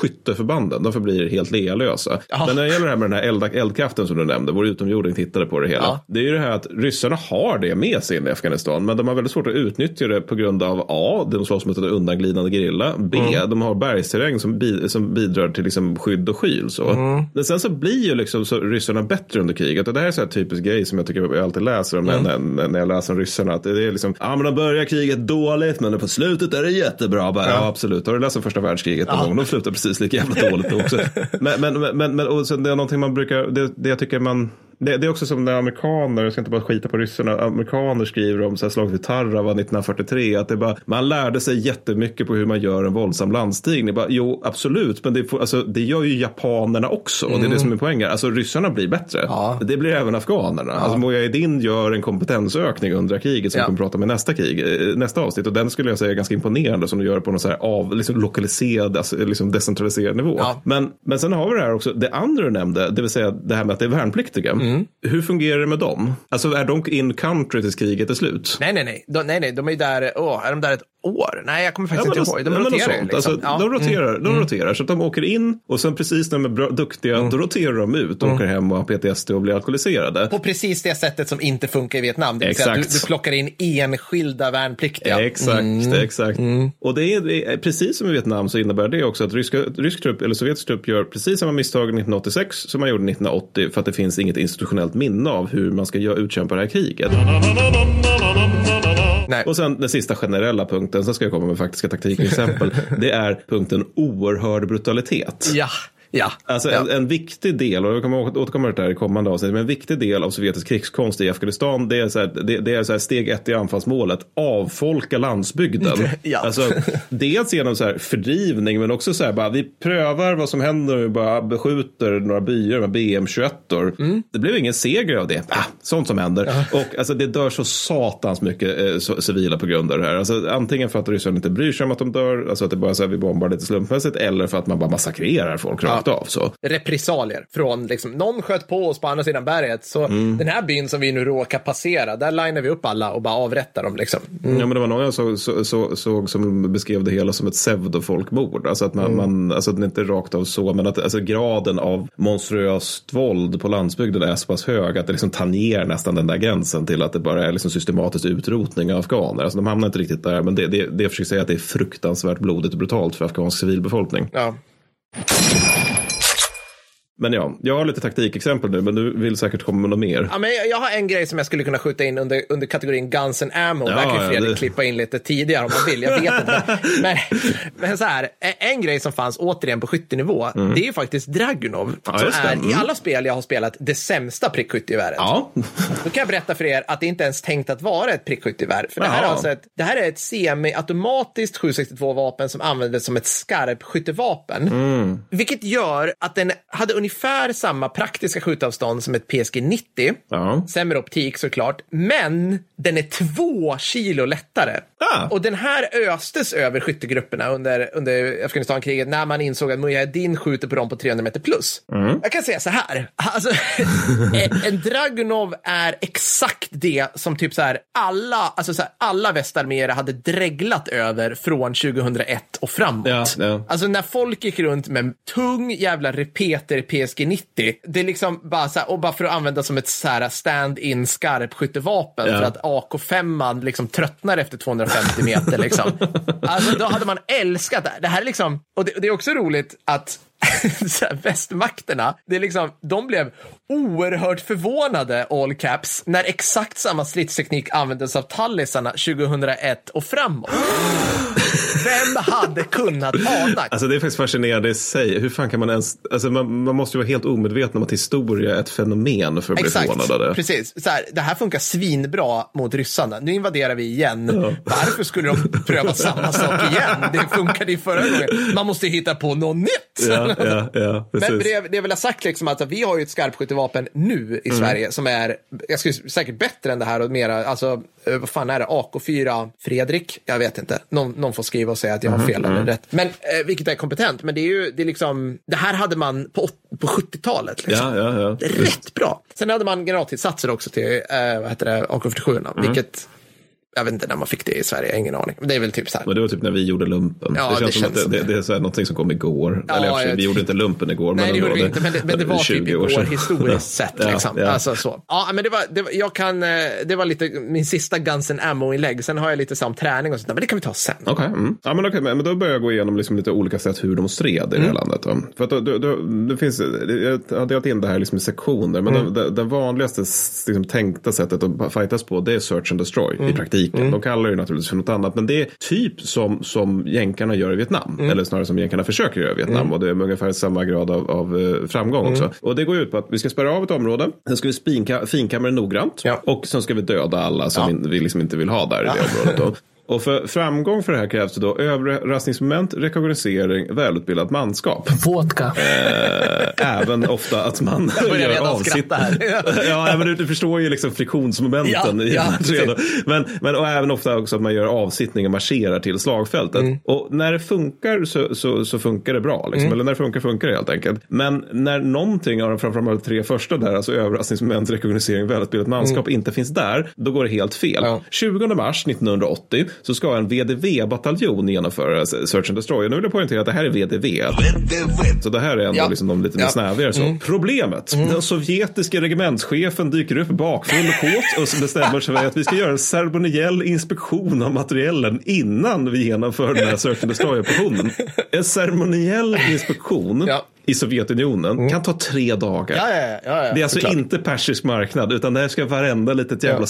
[SPEAKER 2] motorskytteförbanden, de förblir helt lealösa.
[SPEAKER 1] Ja.
[SPEAKER 2] Men när det gäller det här med den här eld, eldkraften som du nämnde, vår utomjording tittade på det hela.
[SPEAKER 1] Ja.
[SPEAKER 2] Det är ju det här att ryssarna har det med sig in i Afghanistan, men de har väldigt svårt att utnyttja det på grund av A, de slåss mot en undanglidande gerilla, B,
[SPEAKER 1] Mm.
[SPEAKER 2] de har bergsterräng som, bi, som bidrar till liksom skydd och skyl. Så.
[SPEAKER 1] Mm.
[SPEAKER 2] Men sen så blir ju liksom så ryssarna bättre under kriget och det här är så här typisk grej som jag tycker jag alltid läser om
[SPEAKER 1] Mm.
[SPEAKER 2] när, när, jag läser om ryssarna. Att det är liksom, ja men de börjar kriget dåligt men på slutet är det jättebra. Bara, ja. absolut, har du läst om första världskriget någon gång? De slutar precis lika jävla dåligt då också. men, men, men, men och sen det är någonting man brukar, det, det jag tycker man det, det är också som när amerikaner, jag ska inte bara skita på ryssarna, amerikaner skriver om så här slaget vid Tarrava 1943, att det bara, man lärde sig jättemycket på hur man gör en våldsam landstigning. Bara, jo, absolut, men det, får, alltså, det gör ju japanerna också, och det är det som är poängen. Alltså ryssarna blir bättre,
[SPEAKER 1] Ja.
[SPEAKER 2] det blir även afghanerna. Alltså Mujahedin gör en kompetensökning under kriget som
[SPEAKER 1] Ja.
[SPEAKER 2] vi kommer prata om i nästa, krig, eh, nästa avsnitt, och den skulle jag säga är ganska imponerande som de gör på någon så här av, liksom lokaliserad, alltså, liksom decentraliserad nivå.
[SPEAKER 1] Ja.
[SPEAKER 2] Men, men sen har vi det här också, det andra du nämnde, det vill säga det här med att det är värnpliktiga.
[SPEAKER 1] Mm.
[SPEAKER 2] Hur fungerar det med dem? Alltså är de in country tills kriget är slut?
[SPEAKER 1] Nej, nej, nej. De, nej, nej. De är ju där, åh, är de där ett år? Nej, jag kommer faktiskt
[SPEAKER 2] men
[SPEAKER 1] inte ihåg. De
[SPEAKER 2] ja,
[SPEAKER 1] roterar liksom.
[SPEAKER 2] alltså,
[SPEAKER 1] Ja.
[SPEAKER 2] De roterar, de roterar så att de åker in och sen precis när de är bra, duktiga
[SPEAKER 1] Mm.
[SPEAKER 2] då roterar de ut och åker hem och har PTSD och blir alkoholiserade.
[SPEAKER 1] På precis det sättet som inte funkar i Vietnam. Det vill säga att du,
[SPEAKER 2] Exakt.
[SPEAKER 1] du plockar in enskilda värnpliktiga.
[SPEAKER 2] Exakt,
[SPEAKER 1] Mm.
[SPEAKER 2] exakt. Och det är, det är precis som i Vietnam så innebär det också att ryska, rysk trupp eller sovjetisk trupp gör precis samma misstag 1986 som man gjorde 1980 för att det finns inget institutionellt minne av hur man ska utkämpa det här kriget.
[SPEAKER 1] Nej.
[SPEAKER 2] Och sen den sista generella punkten, sen ska jag komma med faktiska taktiker exempel. det är punkten oerhörd brutalitet.
[SPEAKER 1] Ja, Ja.
[SPEAKER 2] Alltså
[SPEAKER 1] ja.
[SPEAKER 2] en, en viktig del, och jag kommer återkomma till det här i kommande avsnitt, men en viktig del av sovjetisk krigskonst i Afghanistan, det är, så här, det, det är så steg ett i anfallsmålet, avfolka landsbygden.
[SPEAKER 1] Ja.
[SPEAKER 2] Alltså, dels genom så här fördrivning, men också så här, bara, vi prövar vad som händer om vi bara beskjuter några byar med BM-21.
[SPEAKER 1] Mm.
[SPEAKER 2] Det blev ingen seger av det. Ah, sånt som händer. Och alltså, det dör så satans mycket eh, så, civila på grund av det här. Alltså, antingen för att Ryssland inte bryr sig om att de dör, alltså att det bara så här, vi bombar lite slumpmässigt, eller för att man bara massakrerar folk rakt av. Så.
[SPEAKER 1] repressalier från liksom, någon sköt på oss på andra sidan berget. Så
[SPEAKER 2] Mm.
[SPEAKER 1] den här byn som vi nu råkar passera, där linar vi upp alla och bara avrättar dem liksom.
[SPEAKER 2] Ja, men det var någon jag såg, så, så, såg som beskrev det hela som ett pseudofolkmord. Alltså att, man, man, alltså att det inte är rakt av så, men att alltså graden av monstruöst våld på landsbygden är så pass hög att det liksom tangerar nästan den där gränsen till att det bara är liksom systematisk utrotning av afghaner. Alltså de hamnar inte riktigt där, men det, det, det jag försöker säga att det är fruktansvärt blodigt och brutalt för afghansk civilbefolkning.
[SPEAKER 1] Ja.
[SPEAKER 2] Men ja, jag har lite taktikexempel nu, men du vill säkert komma med något mer.
[SPEAKER 1] Ja, men jag- har en grej som jag skulle kunna skjuta in under, under kategorin Guns and Ammo.
[SPEAKER 2] Ja,
[SPEAKER 1] Där kan ju Fredrik
[SPEAKER 2] det-
[SPEAKER 1] klippa in lite tidigare om man vill. Jag vet inte. Men, men så här, en- grej som fanns återigen på skyttenivå, det är ju faktiskt Dragunov.
[SPEAKER 2] Mm. Ja,
[SPEAKER 1] som är i
[SPEAKER 2] Mm.
[SPEAKER 1] alla spel jag har spelat det sämsta prickskyttegeväret.
[SPEAKER 2] Ja,
[SPEAKER 1] Då kan jag berätta för er att det inte ens tänkt att vara ett prickskyttegevär. För det här, alltså ett, det här är ett semi-automatiskt 762-vapen som användes som ett skarpskyttevapen.
[SPEAKER 2] Mm.
[SPEAKER 1] Vilket gör att den hade ungefär samma praktiska skjutavstånd som ett PSG 90.
[SPEAKER 2] ja.
[SPEAKER 1] Sämre optik såklart, men den är två kilo lättare.
[SPEAKER 2] Ah.
[SPEAKER 1] Och den här östes över skyttegrupperna under, under Afghanistankriget när man insåg att Mujahedin skjuter på dem på 300 meter plus.
[SPEAKER 2] Mm.
[SPEAKER 1] Jag kan säga så här, alltså, en- Dragunov är exakt det som typ så här alla, alltså så här, alla västarméer hade dreglat över från 2001 och framåt.
[SPEAKER 2] Ja, ja.
[SPEAKER 1] Alltså när folk gick runt med tung jävla repeter PSG 90, det är liksom bara så här, och bara för att använda som ett så här stand-in skarpskyttevapen
[SPEAKER 2] Ja.
[SPEAKER 1] för att AK5 liksom tröttnar efter 50 meter liksom. Alltså då hade man älskat det. Det här är liksom, och det, det är också roligt att så här, västmakterna, det är liksom, de blev oerhört förvånade, all caps, när exakt samma stridsteknik användes av tallisarna 2001 och framåt. Vem hade kunnat ana?
[SPEAKER 2] Alltså det är faktiskt fascinerande i sig. Hur fan kan man ens, alltså man, man måste ju vara helt omedveten om att historia är ett fenomen för att bli förvånad av det.
[SPEAKER 1] precis. Så här, det här funkar svinbra mot ryssarna. Nu invaderar vi igen. Varför skulle de pröva samma sak igen? Det funkade ju förra gången. Man måste hitta på något nytt.
[SPEAKER 2] Ja, ja, ja,
[SPEAKER 1] Men det, det jag vill ha sagt liksom att vi har ju ett skarpskyttevapen nu i
[SPEAKER 2] Mm.
[SPEAKER 1] Sverige som är, jag skulle säkert bättre än det här och mera, alltså eh, vad fan är det, AK4 Fredrik? Jag vet inte. Någon, någon får skriva och säga att jag har fel eller rätt. Men, eh, vilket är kompetent, men det är ju, det är liksom, det här hade man på, på 70-talet. Liksom.
[SPEAKER 2] Ja, ja, ja.
[SPEAKER 1] Rätt bra. Sen hade man granatillsatser också till eh, vad heter det, AK47,
[SPEAKER 2] Mm.
[SPEAKER 1] vilket jag vet inte när man fick det i Sverige, jag har ingen aning. Men det är väl typ så här.
[SPEAKER 2] Men det var typ när vi gjorde lumpen.
[SPEAKER 1] Ja,
[SPEAKER 2] det känns
[SPEAKER 1] det
[SPEAKER 2] som
[SPEAKER 1] känns
[SPEAKER 2] att det,
[SPEAKER 1] som
[SPEAKER 2] det,
[SPEAKER 1] det.
[SPEAKER 2] det är så här någonting som kom igår.
[SPEAKER 1] Ja,
[SPEAKER 2] Eller
[SPEAKER 1] jag
[SPEAKER 2] vi gjorde inte lumpen igår.
[SPEAKER 1] Nej, det
[SPEAKER 2] ändå,
[SPEAKER 1] gjorde vi inte, men det, men det var
[SPEAKER 2] 20
[SPEAKER 1] typ
[SPEAKER 2] år
[SPEAKER 1] igår historiskt sett.
[SPEAKER 2] Ja,
[SPEAKER 1] Liksom.
[SPEAKER 2] ja.
[SPEAKER 1] Alltså, så. Ja, men det var, det var, jag kan, det var lite min sista Guns N' Ammo-inlägg. Sen har jag lite sam träning och sånt, men det kan vi ta sen.
[SPEAKER 2] Okej, mm. ja, men, okej, men men då börjar jag gå igenom liksom lite olika sätt hur de stred i det
[SPEAKER 1] Mm.
[SPEAKER 2] här landet. Då. För att då, då, då, det finns, jag har delat in det här liksom i sektioner, men
[SPEAKER 1] Mm.
[SPEAKER 2] det, det, det vanligaste liksom, tänkta sättet att fightas på det är search and destroy
[SPEAKER 1] Mm.
[SPEAKER 2] i praktiken. De kallar det naturligtvis för något annat, men det är typ som, som jänkarna gör i Vietnam.
[SPEAKER 1] Mm.
[SPEAKER 2] Eller snarare som jänkarna försöker göra i Vietnam. Och det är med ungefär samma grad av, av eh, framgång
[SPEAKER 1] Mm.
[SPEAKER 2] också. Och det går ut på att vi ska spärra av ett område, sen ska vi spinka, finkamma det noggrant
[SPEAKER 1] Ja.
[SPEAKER 2] och sen ska vi döda alla som
[SPEAKER 1] Ja.
[SPEAKER 2] vi liksom inte vill ha där i det området. Då. Och för framgång för det här krävs det då överraskningsmoment, rekognosering, välutbildat manskap.
[SPEAKER 1] Vodka.
[SPEAKER 2] Eh, även ofta att man gör
[SPEAKER 1] här.
[SPEAKER 2] ja, men du, du förstår ju liksom friktionsmomenten
[SPEAKER 1] Ja,
[SPEAKER 2] i
[SPEAKER 1] ja,
[SPEAKER 2] men, men och även ofta också att man gör avsittning och marscherar till slagfältet.
[SPEAKER 1] Mm.
[SPEAKER 2] Och när det funkar så, så, så funkar det bra. Liksom.
[SPEAKER 1] Mm.
[SPEAKER 2] Eller när det funkar funkar det helt enkelt. Men när någonting av de framförallt tre första där, alltså överraskningsmoment, rekognosering, välutbildat manskap, inte finns där, då går det helt fel.
[SPEAKER 1] Mm. Ja.
[SPEAKER 2] 20 mars 1980 så ska en VDV-bataljon genomföra Search and Destroy. Och nu vill jag poängtera att det här är VDV. Så det här är ändå
[SPEAKER 1] Ja.
[SPEAKER 2] liksom de lite mer
[SPEAKER 1] Ja.
[SPEAKER 2] snävigare så. Problemet. Den sovjetiska regementschefen dyker upp bakfull och kåt och bestämmer sig för att vi ska göra en ceremoniell inspektion av materiellen innan vi genomför den här Search and Destroy-operationen. En ceremoniell inspektion
[SPEAKER 1] Ja.
[SPEAKER 2] I Sovjetunionen kan ta tre dagar.
[SPEAKER 1] Ja, ja, ja, ja,
[SPEAKER 2] det är alltså
[SPEAKER 1] såklart.
[SPEAKER 2] inte persisk marknad utan det här ska varenda litet jävla
[SPEAKER 1] Ja,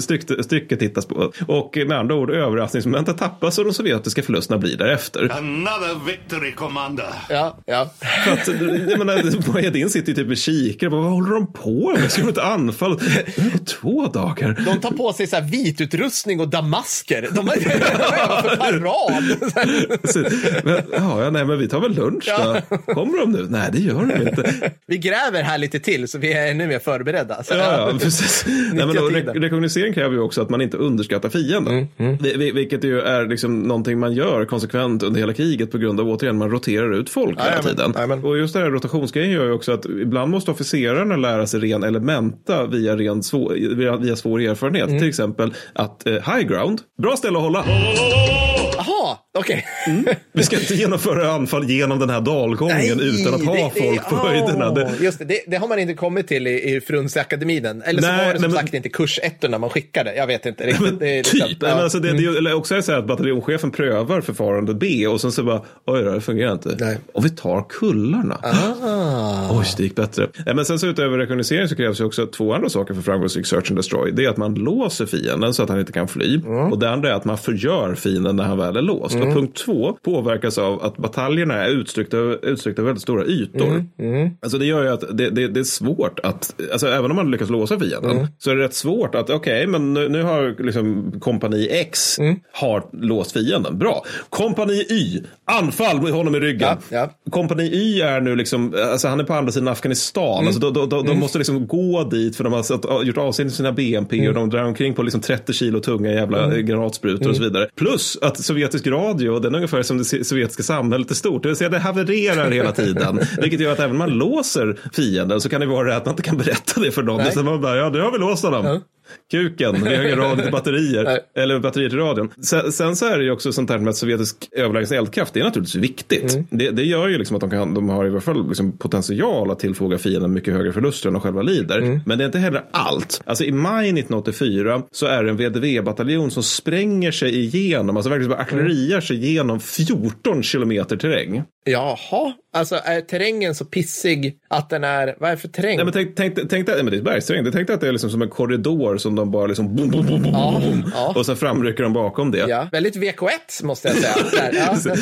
[SPEAKER 2] slutstycke tittas på. Och med andra ord överraskningsmomentet tappas och de sovjetiska förlusterna blir därefter.
[SPEAKER 3] Another victory, Commander.
[SPEAKER 1] Ja, ja.
[SPEAKER 2] För att, jag menar, Mujahedin sitter ju typ med kikare. Vad håller de på med? Ska de ett anfall? Det var två dagar.
[SPEAKER 1] De tar på sig så här vitutrustning och damasker. De är för parad.
[SPEAKER 2] Ja, ja, nej, men vi tar väl lunch
[SPEAKER 1] Ja.
[SPEAKER 2] då. Kommer de nu? Nej, det gör de inte.
[SPEAKER 1] Vi gräver här lite till så vi är ännu mer förberedda. Så,
[SPEAKER 2] Ja, ja, precis. Nej, men,
[SPEAKER 1] tiden.
[SPEAKER 2] re- rekognosering kräver ju också att man inte underskattar fienden. Vi- vi- Vilket ju är liksom någonting man gör konsekvent under hela kriget på grund av återigen man roterar ut folk hela
[SPEAKER 1] Jajamän,
[SPEAKER 2] tiden.
[SPEAKER 1] jajamän.
[SPEAKER 2] Och just det här rotationsgrejen gör ju också att ibland måste officerarna lära sig ren elementa via, ren svår, via, via svår erfarenhet. Till exempel att eh, high ground, bra ställe att hålla.
[SPEAKER 1] Jaha, okej.
[SPEAKER 2] Vi ska inte genomföra anfall genom den här dalgången utan att ha
[SPEAKER 1] det- det-
[SPEAKER 2] folk på
[SPEAKER 1] åh,
[SPEAKER 2] höjderna. Det,
[SPEAKER 1] Just det, det, det har man inte kommit till i, i Frunseakademin. Eller så
[SPEAKER 2] Nej,
[SPEAKER 1] var det som
[SPEAKER 2] nej, men-
[SPEAKER 1] sagt inte kursettorna man skickade. Jag vet inte riktigt. det är liksom-
[SPEAKER 2] Typ. Nej, men alltså det, det, eller också är det så här att bataljonschefen prövar förfarande B och sen så bara, oj då, det fungerar inte.
[SPEAKER 1] Nej.
[SPEAKER 2] Och vi tar kullarna.
[SPEAKER 1] Ah.
[SPEAKER 2] Oj, det gick bättre. Nej, men sen så utöver rekognosering så krävs ju också två andra saker för framgångsrik search and destroy. Det är att man låser fienden så att han inte kan fly.
[SPEAKER 1] Mm.
[SPEAKER 2] Och det andra är att man förgör fienden när han väl är låst. Och punkt två påverkas av att bataljerna är utsträckta, över väldigt stora ytor.
[SPEAKER 1] Mm.
[SPEAKER 2] Alltså det gör ju att det, det, det är svårt att, alltså även om man lyckas låsa fienden,
[SPEAKER 1] Mm.
[SPEAKER 2] så är det rätt svårt att, okej, men nu, nu har liksom kompani X
[SPEAKER 1] Mm.
[SPEAKER 2] har låst fienden. Bra. Kompani Y, anfall med honom i ryggen.
[SPEAKER 1] Ja, ja.
[SPEAKER 2] Kompani Y är nu liksom, alltså han är på andra sidan Afghanistan.
[SPEAKER 1] Mm.
[SPEAKER 2] Alltså de, de, de, måste liksom gå dit för de har gjort avseende sina BNP
[SPEAKER 1] Mm.
[SPEAKER 2] och de drar omkring på liksom 30 kilo tunga jävla mm. granatsprutor och så
[SPEAKER 1] Mm.
[SPEAKER 2] vidare. Plus att sovjetisk radio, den är ungefär som det sovjetiska samhället är stort. Det vill säga det havererar hela tiden. Vilket gör att även om man låser fienden så kan det vara det att man inte kan berätta det för någon.
[SPEAKER 1] Nej.
[SPEAKER 2] Så man bara, ja nu har vi låst honom. Kuken, vi har ingen radio till batterier. Eller batterier till radion. Sen, sen så är det ju också sånt här med att sovjetisk överlägsen eldkraft, det är naturligtvis viktigt.
[SPEAKER 1] Mm.
[SPEAKER 2] Det, det gör ju liksom att de, kan, de har i alla fall liksom potential att tillfoga fienden mycket högre förluster än de själva lider.
[SPEAKER 1] Mm.
[SPEAKER 2] Men det är inte heller allt. Alltså i maj 1984 så är det en VDV-bataljon som spränger sig igenom, alltså verkligen bara artilleriar sig igenom 14 kilometer terräng.
[SPEAKER 1] Jaha, alltså är terrängen så pissig att den är, vad är det för terräng?
[SPEAKER 2] Nej, men tänk, tänk, tänk, dig- men det är bergsterräng. Tänk dig att det är liksom som en korridor som de bara liksom boom, boom, boom, boom,
[SPEAKER 1] Ja,
[SPEAKER 2] boom,
[SPEAKER 1] ja.
[SPEAKER 2] och sen framrycker de bakom det.
[SPEAKER 1] Ja, väldigt VK1 måste jag säga. Där, ja.
[SPEAKER 2] Så-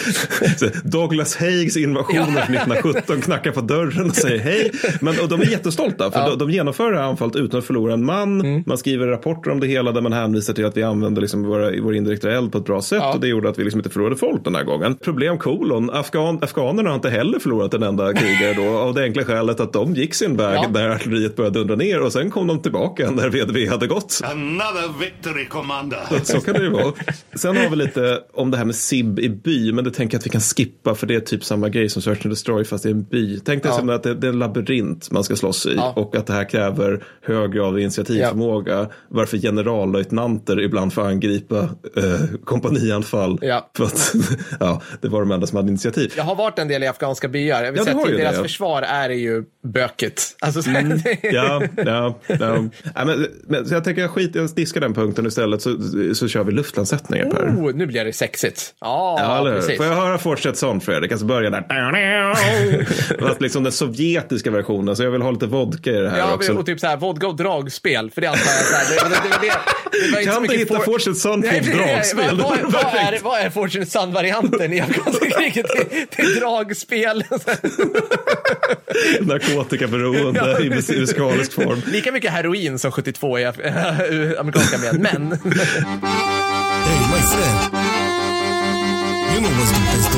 [SPEAKER 2] så Douglas Haigues invasioner från 1917 knackar på dörren och säger hej. Men, och de är jättestolta för de, de genomför det här anfallet utan att förlora en man.
[SPEAKER 1] Mm.
[SPEAKER 2] Man skriver rapporter om det hela där man hänvisar till att vi använde liksom våra, vår indirekta eld på ett bra sätt och det gjorde att vi liksom inte förlorade folk den här gången. Problem kolon, Afghan, afghanerna har inte heller förlorat en enda krigare då av det enkla skälet att de gick sin väg
[SPEAKER 1] Ja.
[SPEAKER 2] när artilleriet började dundra ner och sen kom de tillbaka när VDV hade gått.
[SPEAKER 3] Another victory, Commander.
[SPEAKER 2] Så kan det ju vara. Sen har vi lite om det här med SIB i by, men det tänker jag att vi kan skippa för det är typ samma grej som Search and Destroy fast det är en by. Tänk dig
[SPEAKER 1] Ja.
[SPEAKER 2] som att det, det är en labyrint man ska slåss i
[SPEAKER 1] Ja.
[SPEAKER 2] och att det här kräver hög grad av initiativförmåga. Varför generallöjtnanter ibland får angripa eh, kompanianfall.
[SPEAKER 1] Ja.
[SPEAKER 2] För att ja, det var de enda som hade initiativ.
[SPEAKER 1] Jag har varit en del i afghanska byar. Jag vill
[SPEAKER 2] Ja,
[SPEAKER 1] säga till deras
[SPEAKER 2] det.
[SPEAKER 1] försvar är det ju bökigt. Alltså, så, det-
[SPEAKER 2] Ja, ja, ja. Nej, men, men, så jag tänker jag skit jag diskar den punkten istället så, så kör vi luftlandsättningar Per.
[SPEAKER 1] oh, nu blir det sexigt. Ja,
[SPEAKER 2] Ja,
[SPEAKER 1] precis.
[SPEAKER 2] Får jag höra Fortsätt sån Fredrik? Alltså börja där. Fast liksom den sovjetiska versionen. Så jag vill ha lite vodka i det här
[SPEAKER 1] Ja,
[SPEAKER 2] också.
[SPEAKER 1] och typ så här vodka och dragspel. För det antar jag så här, det, det, det, det,
[SPEAKER 2] kan du hitta
[SPEAKER 1] for-
[SPEAKER 2] Fortsätt sån på dragspel?
[SPEAKER 1] Vad, vad, är, vad är Fortune Sun-varianten i afghanska kriget? Det, dragspel.
[SPEAKER 2] Narkotikaberoende i mus- musikalisk form.
[SPEAKER 1] Lika mycket heroin som 72 i amerikanska med, men
[SPEAKER 5] Hey, my friend. You know what's the best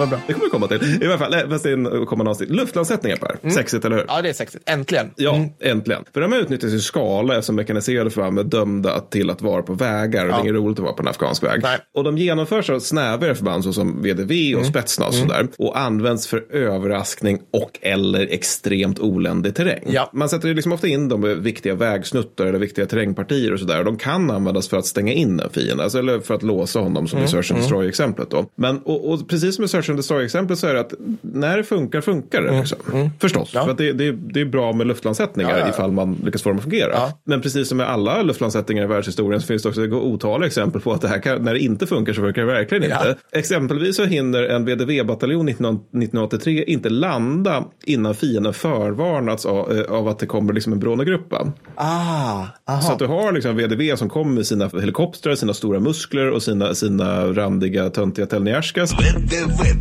[SPEAKER 1] vad bra.
[SPEAKER 2] Det kommer vi komma till. I alla fall, fast det är en kommande avsnitt. Luftlandsättningar Per. Sexigt, eller hur?
[SPEAKER 1] Ja, det är sexigt. Äntligen.
[SPEAKER 2] Ja, äntligen. För de här utnyttjas i skala eftersom mekaniserade förband är dömda till att vara på vägar. Och det är inget roligt att vara på en afghansk väg.
[SPEAKER 1] Nej.
[SPEAKER 2] Och de genomförs av snävare förband såsom VDV och Spetsnaz och sådär. Och används för överraskning och eller extremt oländig terräng.
[SPEAKER 1] Ja.
[SPEAKER 2] Man sätter ju liksom ofta in dem i viktiga vägsnuttar eller viktiga terrängpartier och sådär. Och de kan användas för att stänga in en fiende. Alltså, eller för att låsa honom som i Search and Destroy-exemplet då. Men och, och precis som i Search the Star-exemplet så är det att när det funkar, funkar det. Liksom. Förstås,
[SPEAKER 1] Ja.
[SPEAKER 2] för att det, det, det är bra med luftlandsättningar
[SPEAKER 1] Ja, ja, ja.
[SPEAKER 2] ifall man lyckas få dem att fungera.
[SPEAKER 1] Ja.
[SPEAKER 2] Men precis som med alla luftlandsättningar i världshistorien så finns det också otaliga exempel på att det här kan, när det inte funkar så funkar det verkligen
[SPEAKER 1] Ja.
[SPEAKER 2] inte. Exempelvis så hinner en VDV-bataljon 1983 inte landa innan fienden förvarnats av, eh, av att det kommer liksom en Brånegruppa.
[SPEAKER 1] Ah, aha.
[SPEAKER 2] Så att du har liksom VDV som kommer med sina helikoptrar, sina stora muskler och sina, sina randiga töntiga Telniaskas.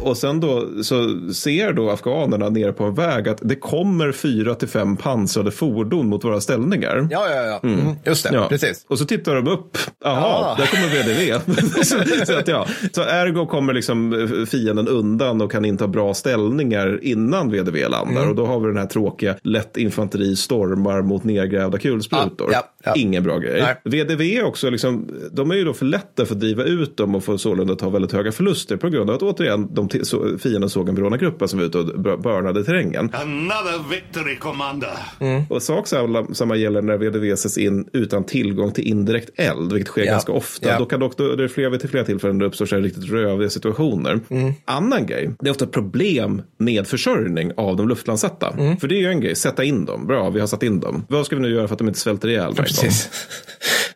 [SPEAKER 2] Och sen då så ser då afghanerna nere på en väg att det kommer fyra till fem pansrade fordon mot våra ställningar.
[SPEAKER 1] Ja, ja, ja. Mm. Just det,
[SPEAKER 2] Ja.
[SPEAKER 1] precis.
[SPEAKER 2] Och så tittar de upp. Jaha,
[SPEAKER 1] Ah.
[SPEAKER 2] där kommer VDV. så, så, att, ja. så ergo kommer liksom fienden undan och kan inte ha bra ställningar innan VDV landar.
[SPEAKER 1] Mm.
[SPEAKER 2] Och då har vi den här tråkiga lätt infanteri stormar mot nedgrävda kulsprutor.
[SPEAKER 1] Ja, ja, ja.
[SPEAKER 2] Ingen bra grej.
[SPEAKER 1] Nej.
[SPEAKER 2] VDV är också, liksom, de är ju då för lätta för att driva ut dem och få sålunda ta väldigt höga förluster på grund av att återigen de så, fienden såg en Brona-gruppa som var ute och börnade terrängen.
[SPEAKER 3] Another victory, Commander.
[SPEAKER 2] Och sak samma, samma gäller när VDV sätts in utan tillgång till indirekt eld, vilket sker
[SPEAKER 1] Ja.
[SPEAKER 2] ganska ofta.
[SPEAKER 1] Ja.
[SPEAKER 2] Då kan dock, då, det är flera, till flera tillfällen det uppstår så här riktigt röviga situationer.
[SPEAKER 1] Mm.
[SPEAKER 2] Annan grej, det är ofta problem med försörjning av de luftlandsatta.
[SPEAKER 1] Mm.
[SPEAKER 2] För det är ju en grej, sätta in dem. Bra, vi har satt in dem. Vad ska vi nu göra för att de inte svälter ihjäl? Varje gång?
[SPEAKER 1] Precis.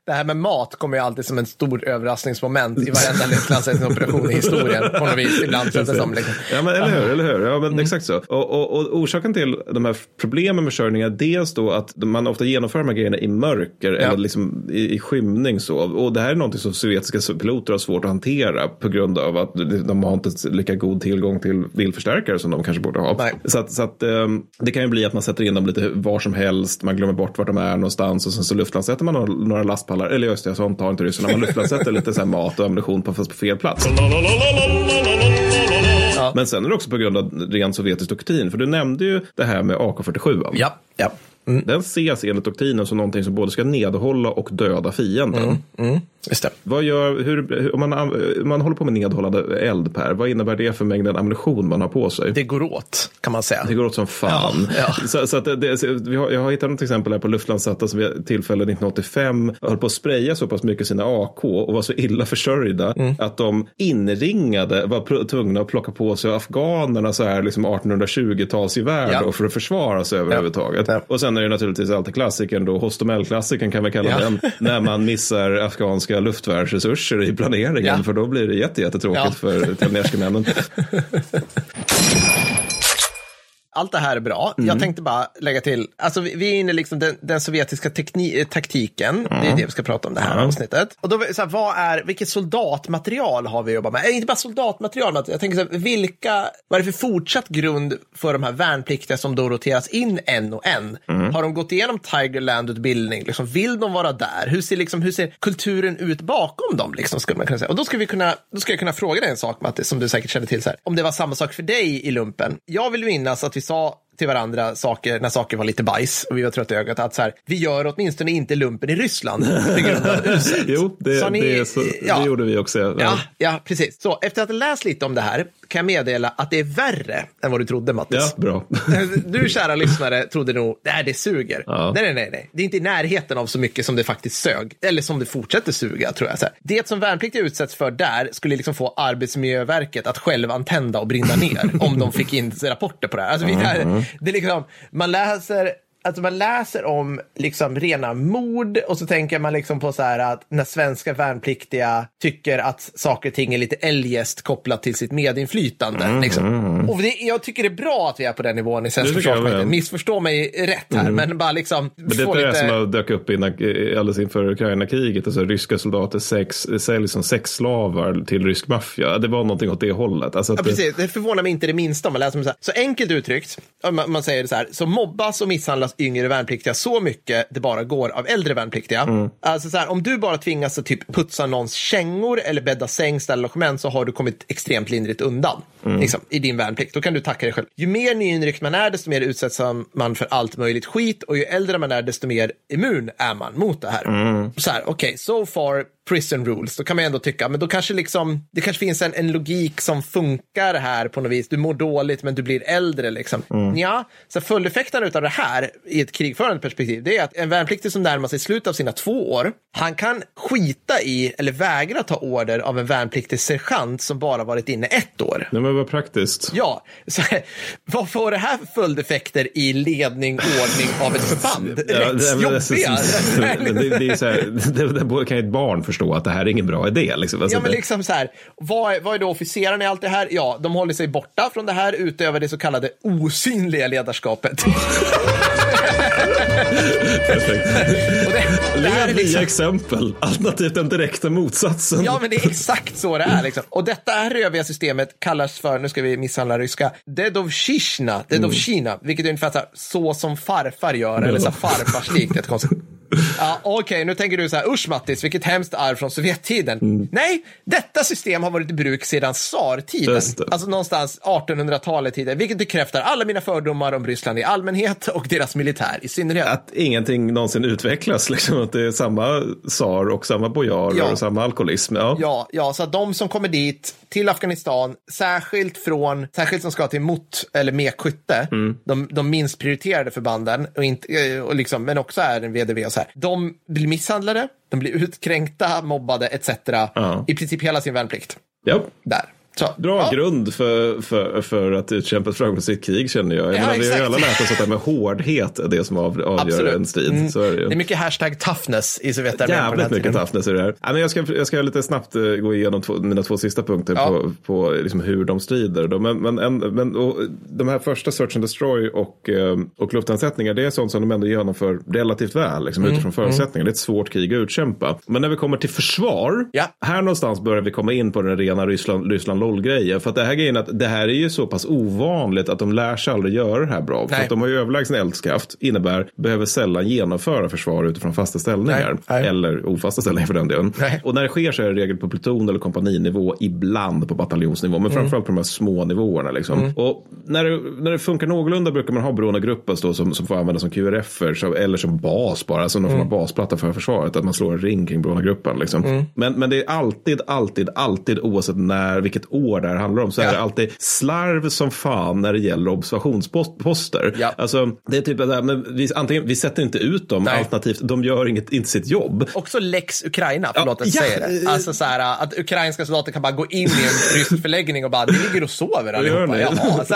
[SPEAKER 1] Det här med mat kommer ju alltid som en stor överraskningsmoment i varenda luftlandsättningsoperation i historien. På något vis. Ibland känns det som. Liksom.
[SPEAKER 2] Ja, men, eller hur? Eller hur? Ja, men
[SPEAKER 1] Mm.
[SPEAKER 2] Exakt så. Och, och, och orsaken till de här problemen med körning är dels då att man ofta genomför de här grejerna i mörker eller liksom i, i skymning. Så. Och det här är någonting som sovjetiska piloter har svårt att hantera på grund av att de har inte lika god tillgång till bildförstärkare som de kanske borde ha.
[SPEAKER 1] Nej.
[SPEAKER 2] Så, att, så att, ehm, det kan ju bli att man sätter in dem lite var som helst, man glömmer bort vart de är någonstans och sen så luftlandsätter man några, några lastpallar, eller just det, sånt har inte ryssarna, man luftlandsätter lite så här mat och ammunition på, fast på fel plats. Men sen är det också på grund av ren sovjetisk doktrin. För du nämnde ju det här med AK47.
[SPEAKER 1] Ja, ja.
[SPEAKER 2] Den ses enligt doktrinen som någonting som både ska nedhålla och döda fienden.
[SPEAKER 1] Just det.
[SPEAKER 2] Vad gör, hur, om man, om man håller på med nedhållande eld Per, vad innebär det för mängden ammunition man har på sig?
[SPEAKER 1] Det går åt, kan man säga.
[SPEAKER 2] Det går åt som fan.
[SPEAKER 1] Ja, ja.
[SPEAKER 2] Så, så det, det, vi har, jag har hittat något exempel här på luftlandsatta som vid tillfälle 1985 höll på att spraya så pass mycket sina AK och var så illa försörjda
[SPEAKER 1] Mm.
[SPEAKER 2] att de inringade var tvungna att plocka på sig afghanerna så här liksom 1820-talsgevär
[SPEAKER 1] Ja.
[SPEAKER 2] för att försvara sig överhuvudtaget.
[SPEAKER 1] Ja.
[SPEAKER 2] Och sen är det naturligtvis alltid klassikern då, Hostomel-klassikern kan vi kalla
[SPEAKER 1] Ja.
[SPEAKER 2] den, när man missar afghanska luftvärnsresurser i planeringen
[SPEAKER 1] Ja.
[SPEAKER 2] för då blir det jätte, jättetråkigt
[SPEAKER 1] Ja.
[SPEAKER 2] för Telnerska-männen.
[SPEAKER 1] Allt det här är bra.
[SPEAKER 2] Mm.
[SPEAKER 1] Jag tänkte bara lägga till, alltså vi, vi är inne i liksom den, den sovjetiska tekni, taktiken. Det är det vi ska prata om det här avsnittet. Och då, så här, vad är, vilket soldatmaterial har vi jobbat med? Eh, inte bara soldatmaterial, men jag tänker så här, vilka, vad är det för fortsatt grund för de här värnpliktiga som då roteras in en och en?
[SPEAKER 2] Mm.
[SPEAKER 1] Har de gått igenom Tigerland-utbildning? Liksom, vill de vara där? Hur ser, liksom, hur ser kulturen ut bakom dem? Liksom, skulle man kunna säga. Och då ska, vi kunna, då ska jag kunna fråga dig en sak, Matti, som du säkert känner till. Så här. Om det var samma sak för dig i lumpen. Jag vill minnas att vi sa till varandra saker när saker var lite bajs och vi var trötta i ögat. Att så här, vi gör åtminstone inte lumpen i Ryssland på grund av uselt.
[SPEAKER 2] Jo, det,
[SPEAKER 1] ni-
[SPEAKER 2] det, så,
[SPEAKER 1] ja.
[SPEAKER 2] det gjorde vi också.
[SPEAKER 1] Ja, ja, precis. Så efter att ha läst lite om det här kan jag meddela att det är värre än vad du trodde, Mattis.
[SPEAKER 2] Ja, bra.
[SPEAKER 1] Du kära lyssnare trodde nog, nej det suger.
[SPEAKER 2] Ja.
[SPEAKER 1] Nej, nej, nej, nej. Det är inte i närheten av så mycket som det faktiskt sög. Eller som det fortsätter suga, tror jag. Så här. Det som värnpliktiga utsätts för där skulle liksom få Arbetsmiljöverket att själv antända och brinna ner om de fick in rapporter på det här. Alltså, vi, här det är liksom, man läser Alltså man läser om liksom rena mord och så tänker man liksom på så här att när svenska värnpliktiga tycker att saker och ting är lite eljest kopplat till sitt medinflytande. liksom. Och det, jag tycker det är bra att vi är på den nivån i
[SPEAKER 2] Det jag
[SPEAKER 1] försvarsmakten. Missförstå mig rätt här, men bara liksom
[SPEAKER 2] Men det
[SPEAKER 1] få
[SPEAKER 2] är det som dök upp innan, alldeles inför Ukraina-kriget. Alltså, ryska soldater sex, säljs som sexslavar till rysk maffia. Det var någonting åt det hållet. Alltså,
[SPEAKER 1] Ja,
[SPEAKER 2] det-
[SPEAKER 1] precis. Det förvånar mig inte det minsta om man läser om så här. Så enkelt uttryckt, man, man säger det så här, så mobbas och misshandlas yngre värnpliktiga så mycket det bara går av äldre värnpliktiga.
[SPEAKER 2] Mm.
[SPEAKER 1] Alltså så här, om du bara tvingas att typ putsa någons kängor eller bädda säng, ställa logement så har du kommit extremt lindrigt undan
[SPEAKER 2] Mm.
[SPEAKER 1] liksom, i din värnplikt. Då kan du tacka dig själv. Ju mer nyinryckt man är, desto mer utsätts man för allt möjligt skit och ju äldre man är, desto mer immun är man mot det här.
[SPEAKER 2] Mm.
[SPEAKER 1] Så här, okej, so far prison rules, då kan man ändå tycka, men då kanske liksom, det kanske finns en, en logik som funkar här på något vis. Du mår dåligt, men du blir äldre liksom.
[SPEAKER 2] Mm.
[SPEAKER 1] Ja, så följdeffekterna av det här i ett krigförande perspektiv, det är att en värnpliktig som närmar sig slutet av sina två år, han kan skita i eller vägra ta order av en värnpliktig sergeant som bara varit inne ett år.
[SPEAKER 2] Nej, men vad praktiskt.
[SPEAKER 1] Ja, så, vad får det här för följdeffekter i ledning, ordning av ett förband?
[SPEAKER 2] Ja, det,
[SPEAKER 1] Rätt
[SPEAKER 2] det,
[SPEAKER 1] jobbiga.
[SPEAKER 2] det, det, kan ju ett barn förstå att det här är ingen bra idé. Liksom. Alltså,
[SPEAKER 1] Ja, men liksom så här, vad är, vad är då officerarna i allt det här? Ja, de håller sig borta från det här, utöver det så kallade osynliga ledarskapet. Och det, det här är
[SPEAKER 2] Led
[SPEAKER 1] liksom,
[SPEAKER 2] via exempel, alternativt den direkta motsatsen.
[SPEAKER 1] Ja, men det är exakt så det är. Liksom. Och detta här röviga systemet kallas för, nu ska vi misshandla ryska, Dedovshishna, Dedovshina, vilket är ungefär så, här, så som farfar gör, eller så farfarslikt. Ett konstigt. Ja, Okej, nu tänker du så här, usch Mattis, vilket hemskt arv från Sovjettiden. Nej, detta system har varit i bruk sedan tsartiden. Alltså någonstans 1800-talet tiden, vilket bekräftar alla mina fördomar om Ryssland i allmänhet och deras militär i synnerhet.
[SPEAKER 2] Att ingenting någonsin utvecklas, liksom, att det är samma tsar och samma bojarer
[SPEAKER 1] Ja.
[SPEAKER 2] och samma alkoholism. Ja.
[SPEAKER 1] Ja, ja, så att de som kommer dit till Afghanistan, särskilt från, särskilt som ska till mot eller mekskytte, de, de minst prioriterade förbanden, och inte, eh, och liksom, men också är en VDV och så här, de blir misshandlade, de blir utkränkta, mobbade etc.
[SPEAKER 2] Ja.
[SPEAKER 1] I princip hela sin värnplikt.
[SPEAKER 2] Ja.
[SPEAKER 1] Där. Så,
[SPEAKER 2] Bra
[SPEAKER 1] ja.
[SPEAKER 2] grund för, för, för att utkämpa ett framgångsrikt krig känner jag. jag
[SPEAKER 1] Ja,
[SPEAKER 2] menar, vi har ju alla lärt oss att det här med hårdhet är det som av, avgör
[SPEAKER 1] Absolut.
[SPEAKER 2] en strid.
[SPEAKER 1] Mm.
[SPEAKER 2] Det
[SPEAKER 1] är mycket hashtag toughness i Sovjetarmén
[SPEAKER 2] Jävligt mycket
[SPEAKER 1] tiden.
[SPEAKER 2] toughness i det här. Ja, men jag, ska, jag ska lite snabbt eh, gå igenom två, mina två sista punkter
[SPEAKER 1] Ja.
[SPEAKER 2] på, på liksom hur de strider. Då. Men, men, en, men de här första Search and Destroy och, eh, och luftlandsättningar, det är sånt som de ändå genomför relativt väl liksom,
[SPEAKER 1] Mm,
[SPEAKER 2] utifrån förutsättningar. Det är ett svårt krig att utkämpa. Men när vi kommer till försvar,
[SPEAKER 1] Ja.
[SPEAKER 2] här någonstans börjar vi komma in på den rena Ryssland, Ryssland LOL-grejen. För att det här grejen att det här är ju så pass ovanligt att de lär sig aldrig göra det här bra. För
[SPEAKER 1] Nej.
[SPEAKER 2] att de har ju överlägsen eldkraft, innebär behöver sällan genomföra försvar utifrån fasta ställningar.
[SPEAKER 1] Nej. Nej.
[SPEAKER 2] Eller ofasta ställningar för den delen. Och när det sker så är det regel på pluton eller kompaninivå, ibland på bataljonsnivå, men framförallt på de här små nivåerna. Liksom. Och när det, när det funkar någorlunda brukar man ha då, som, som får användas som QRF eller som bas bara, som någon form av basplatta för försvaret, att man slår en ring kring Brona Gruppen. Liksom. Men, men det är alltid, alltid, alltid, oavsett när, vilket år det här handlar om, så är
[SPEAKER 1] Ja.
[SPEAKER 2] det alltid slarv som fan när det gäller observationsposter.
[SPEAKER 1] Ja.
[SPEAKER 2] Alltså, det är typ att men vi, antingen, vi sätter inte ut dem,
[SPEAKER 1] Nej.
[SPEAKER 2] alternativt de gör inget, inte sitt jobb.
[SPEAKER 1] Också lex Ukraina, förlåt att
[SPEAKER 2] Ja,
[SPEAKER 1] jag säger det. Alltså så här, att ukrainska soldater kan bara gå in i en rysk förläggning och bara, ni ligger och sover allihopa. Jaha, så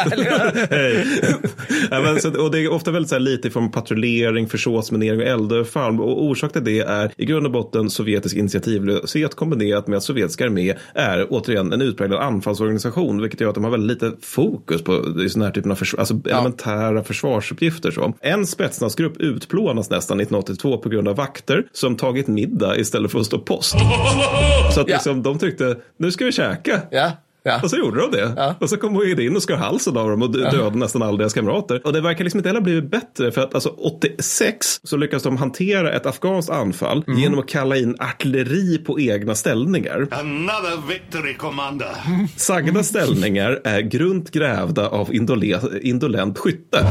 [SPEAKER 2] ja, men, så, och det är ofta väldigt så här, lite från patrullering, försåtsminering och eldöverfall. Och orsak till det är i grund och botten sovjetisk initiativlöshet kombinerat med att sovjetiska armé är återigen en utpräglad anfallsorganisation. Vilket gör att de har väldigt lite fokus på i sån här typen av förs- alltså, elementära försvarsuppgifter. Så. En spetsnazgrupp utplånas nästan 1982 på grund av vakter som tagit middag istället för att stå post. Så att
[SPEAKER 1] Ja.
[SPEAKER 2] liksom, de tyckte, nu ska vi käka.
[SPEAKER 1] ja, ja.
[SPEAKER 2] Och så gjorde de det.
[SPEAKER 1] Ja.
[SPEAKER 2] Och så kom Moid in och skar halsen av dem och dö- dödade nästan alla deras kamrater. Och det verkar liksom inte heller blivit bättre för att alltså 86 så lyckas de hantera ett afghanskt anfall
[SPEAKER 1] Mm.
[SPEAKER 2] genom att kalla in artilleri på egna ställningar.
[SPEAKER 3] Another victory, Commander.
[SPEAKER 2] Sagda ställningar är grunt grävda av indole- indolent skytte.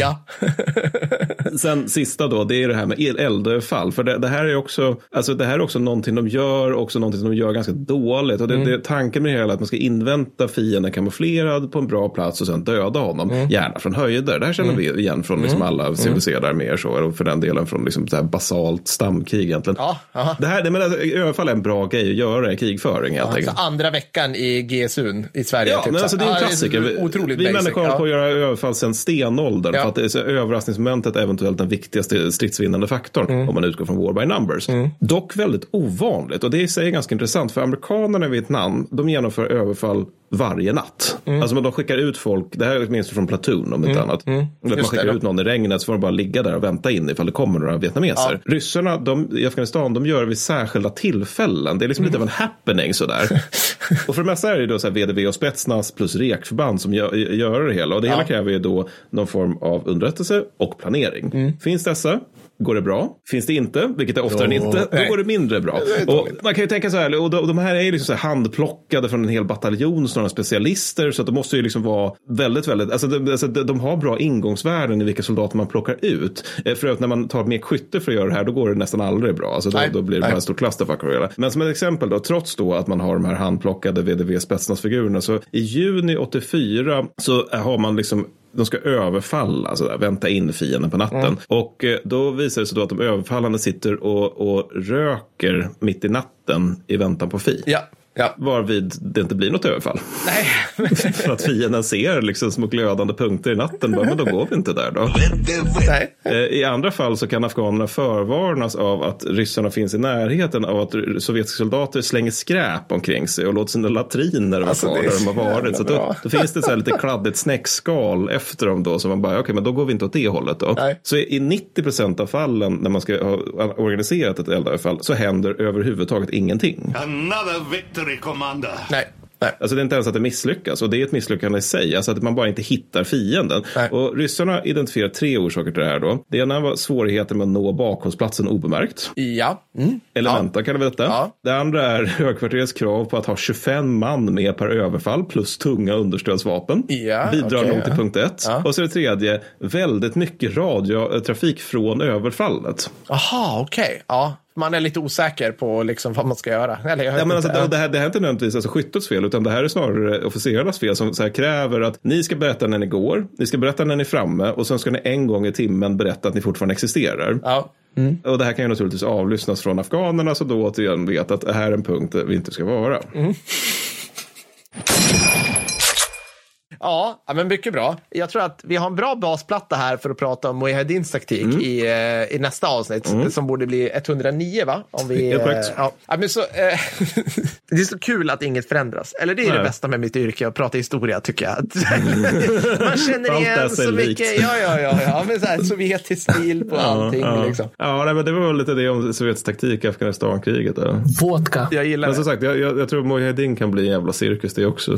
[SPEAKER 1] ja.
[SPEAKER 2] Sen sista då, det är det här med el- eldöverfall. För det, det, här är också, alltså det här är också någonting de gör, också någonting som de gör ganska dåligt. Och det, det, tanken med det hela är att man ska invänta fienden kamouflerad på en bra plats och sen döda honom. Gärna från höjder. Det här känner vi igen från liksom alla civiliserade arméer. Så, och för den delen från liksom så basalt stamkrig egentligen.
[SPEAKER 1] Ja, aha.
[SPEAKER 2] Det här, det, men alltså, överfall är en bra grej att göra i krigföring helt
[SPEAKER 1] Alltså
[SPEAKER 2] enkelt.
[SPEAKER 1] andra veckan i GSUn i Sverige.
[SPEAKER 2] Ja,
[SPEAKER 1] typ
[SPEAKER 2] men
[SPEAKER 1] så.
[SPEAKER 2] alltså det är en
[SPEAKER 1] Ja,
[SPEAKER 2] klassiker. Vi,
[SPEAKER 1] Otroligt
[SPEAKER 2] vi
[SPEAKER 1] basic.
[SPEAKER 2] människor håller
[SPEAKER 1] ja.
[SPEAKER 2] på att göra överfall sedan stenåldern.
[SPEAKER 1] Ja.
[SPEAKER 2] För att det är så överraskningsmomentet är eventuellt den viktigaste stridsvinnande faktorn.
[SPEAKER 1] Mm.
[SPEAKER 2] Om man utgår från war by numbers. Dock väldigt ovanligt. Och det i sig är ganska intressant. För amerikanerna i Vietnam, de genomför överfall varje natt.
[SPEAKER 1] Mm.
[SPEAKER 2] Alltså de skickar ut folk, det här är minst från Platoon om inte annat. Att man
[SPEAKER 1] det,
[SPEAKER 2] skickar
[SPEAKER 1] då.
[SPEAKER 2] ut någon i regnet så får de bara ligga där och vänta in ifall det kommer några vietnameser. Ryssarna de, i Afghanistan, de gör det vid särskilda tillfällen. Det är liksom lite av en happening sådär. och för det mesta är det då så här VDV och Spetsnaz plus rekförband som gör, gör det hela. Och det hela kräver ju då någon form av underrättelse och planering. Finns dessa? Går det bra. Finns det inte, vilket det ofta
[SPEAKER 1] Jo,
[SPEAKER 2] inte, då
[SPEAKER 1] nej.
[SPEAKER 2] går det mindre bra. Och man kan ju tänka så här, och de, här är liksom handplockade från en hel bataljon, sådana specialister, så att de måste ju liksom vara väldigt, väldigt, alltså de, alltså de har bra ingångsvärden i vilka soldater man plockar ut. Eh, För att när man tar med skytte för att göra det här, då går det nästan aldrig bra. Alltså då, då blir det bara en stor clusterfuck det. Men som ett exempel då, trots då att man har de här handplockade VDV Spetsnaz-figurerna, så i juni 84 så har man liksom de ska överfalla, sådär, vänta in fienden på natten. Och eh, då visar det sig då att de överfallande sitter och, och röker mitt i natten i väntan på fi.
[SPEAKER 1] Ja, ja.
[SPEAKER 2] Varvid det inte blir något överfall.
[SPEAKER 1] Nej,
[SPEAKER 2] För att fienden ser liksom små glödande punkter i natten. Bara, men då går vi inte där då.
[SPEAKER 1] nej.
[SPEAKER 2] Eh, I andra fall så kan afghanerna förvarnas av att ryssarna finns i närheten av att sovjetiska soldater slänger skräp omkring sig och låter sina latriner vara
[SPEAKER 1] Alltså,
[SPEAKER 2] kvar
[SPEAKER 1] det är
[SPEAKER 2] där de har varit. Så då, då finns det så här lite kladdigt snäckskal efter dem då. Så man bara, okej, men då går vi inte åt det hållet då.
[SPEAKER 1] Nej.
[SPEAKER 2] Så i 90 procent av fallen när man ska ha organiserat ett eldöverfall så händer överhuvudtaget ingenting.
[SPEAKER 3] Another victory, Commander.
[SPEAKER 1] nej. nej.
[SPEAKER 2] Alltså det är inte ens att det misslyckas och det är ett misslyckande i sig. Alltså att man bara inte hittar fienden.
[SPEAKER 1] Nej.
[SPEAKER 2] Och ryssarna identifierar tre orsaker till det här då. Det ena var svårigheten med att nå bakhållsplatsen obemärkt.
[SPEAKER 1] Ja. Mm.
[SPEAKER 2] Elementa kan det veta.
[SPEAKER 1] Ja.
[SPEAKER 2] Det andra är högkvarterets krav på att ha 25 man med per överfall plus tunga understödsvapen.
[SPEAKER 1] Ja,
[SPEAKER 2] Bidrar
[SPEAKER 1] okej,
[SPEAKER 2] nog till
[SPEAKER 1] ja.
[SPEAKER 2] punkt ett.
[SPEAKER 1] Ja.
[SPEAKER 2] Och så det tredje, väldigt mycket radiotrafik från överfallet.
[SPEAKER 1] Aha, okej. Ja, man är lite osäker på liksom vad man ska göra. Eller jag
[SPEAKER 2] Ja, men alltså, det, här, det här är inte nödvändigtvis alltså, skyttets fel, utan det här är snarare officerarnas fel som så här, kräver att ni ska berätta när ni går, ni ska berätta när ni är framme och sen ska ni en gång i timmen berätta att ni fortfarande existerar.
[SPEAKER 1] Ja.
[SPEAKER 2] Och det här kan ju naturligtvis avlyssnas från afghanerna så då återigen vet att det här är en punkt där vi inte ska vara.
[SPEAKER 1] Ja, ja, men mycket bra. Jag tror att vi har en bra basplatta här för att prata om Mujahedins taktik
[SPEAKER 2] Mm.
[SPEAKER 1] i, eh, i nästa avsnitt som borde bli 109 va? Om vi,
[SPEAKER 2] Helt
[SPEAKER 1] eh,
[SPEAKER 2] korrekt.
[SPEAKER 1] ja. Ja, men så, eh, det är så kul att inget förändras. Eller det är det
[SPEAKER 2] Nej.
[SPEAKER 1] bästa med mitt yrke, att prata historia tycker jag. Man känner igen så mycket, ja, ja, ja, ja men så här, sovjetisk stil på allting.
[SPEAKER 2] ja.
[SPEAKER 1] Liksom.
[SPEAKER 2] Ja, men det var väl lite det om Sovjets taktik i Afghanistankriget.
[SPEAKER 6] Vodka.
[SPEAKER 1] Jag gillar
[SPEAKER 2] Men som
[SPEAKER 1] det.
[SPEAKER 2] sagt, jag, jag, jag tror Mujahedin kan bli en jävla cirkus det också.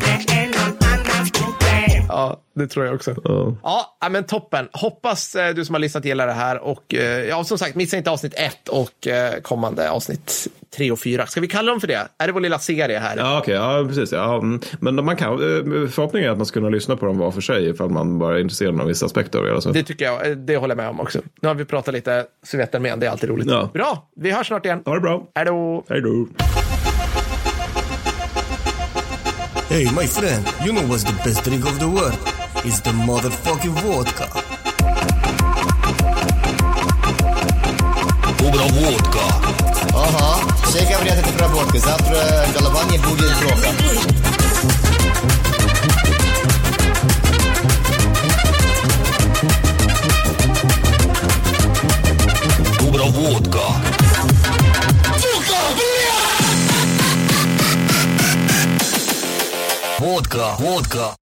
[SPEAKER 1] Ja, det tror jag också.
[SPEAKER 2] Ja.
[SPEAKER 1] Ja, men toppen. Hoppas eh, du som har lyssnat gillar det här. Och eh, ja, som sagt, missa inte avsnitt ett och eh, kommande avsnitt tre och fyra. Ska vi kalla dem för det? Är det vår lilla serie här?
[SPEAKER 2] Ja, okej, ja, precis. Ja, mm. men man kan, förhoppningen är att man ska kunna lyssna på dem var för sig ifall man bara är intresserad av vissa aspekter. Alltså.
[SPEAKER 1] Det tycker jag. Det håller jag med om också. Nu har vi pratat lite Sovjetarmén. Det är alltid roligt.
[SPEAKER 2] Ja.
[SPEAKER 1] Bra. Vi hörs snart igen.
[SPEAKER 2] Ha det bra.
[SPEAKER 1] Hej då.
[SPEAKER 2] Hej då.
[SPEAKER 5] Hey, my friend, you know what's the best drink of the world? It's the motherfucking vodka.
[SPEAKER 7] Добра водка.
[SPEAKER 8] Ага, все говорят это про водку. Завтра голова не будет плохо.
[SPEAKER 7] Добра водка. Водка, водка.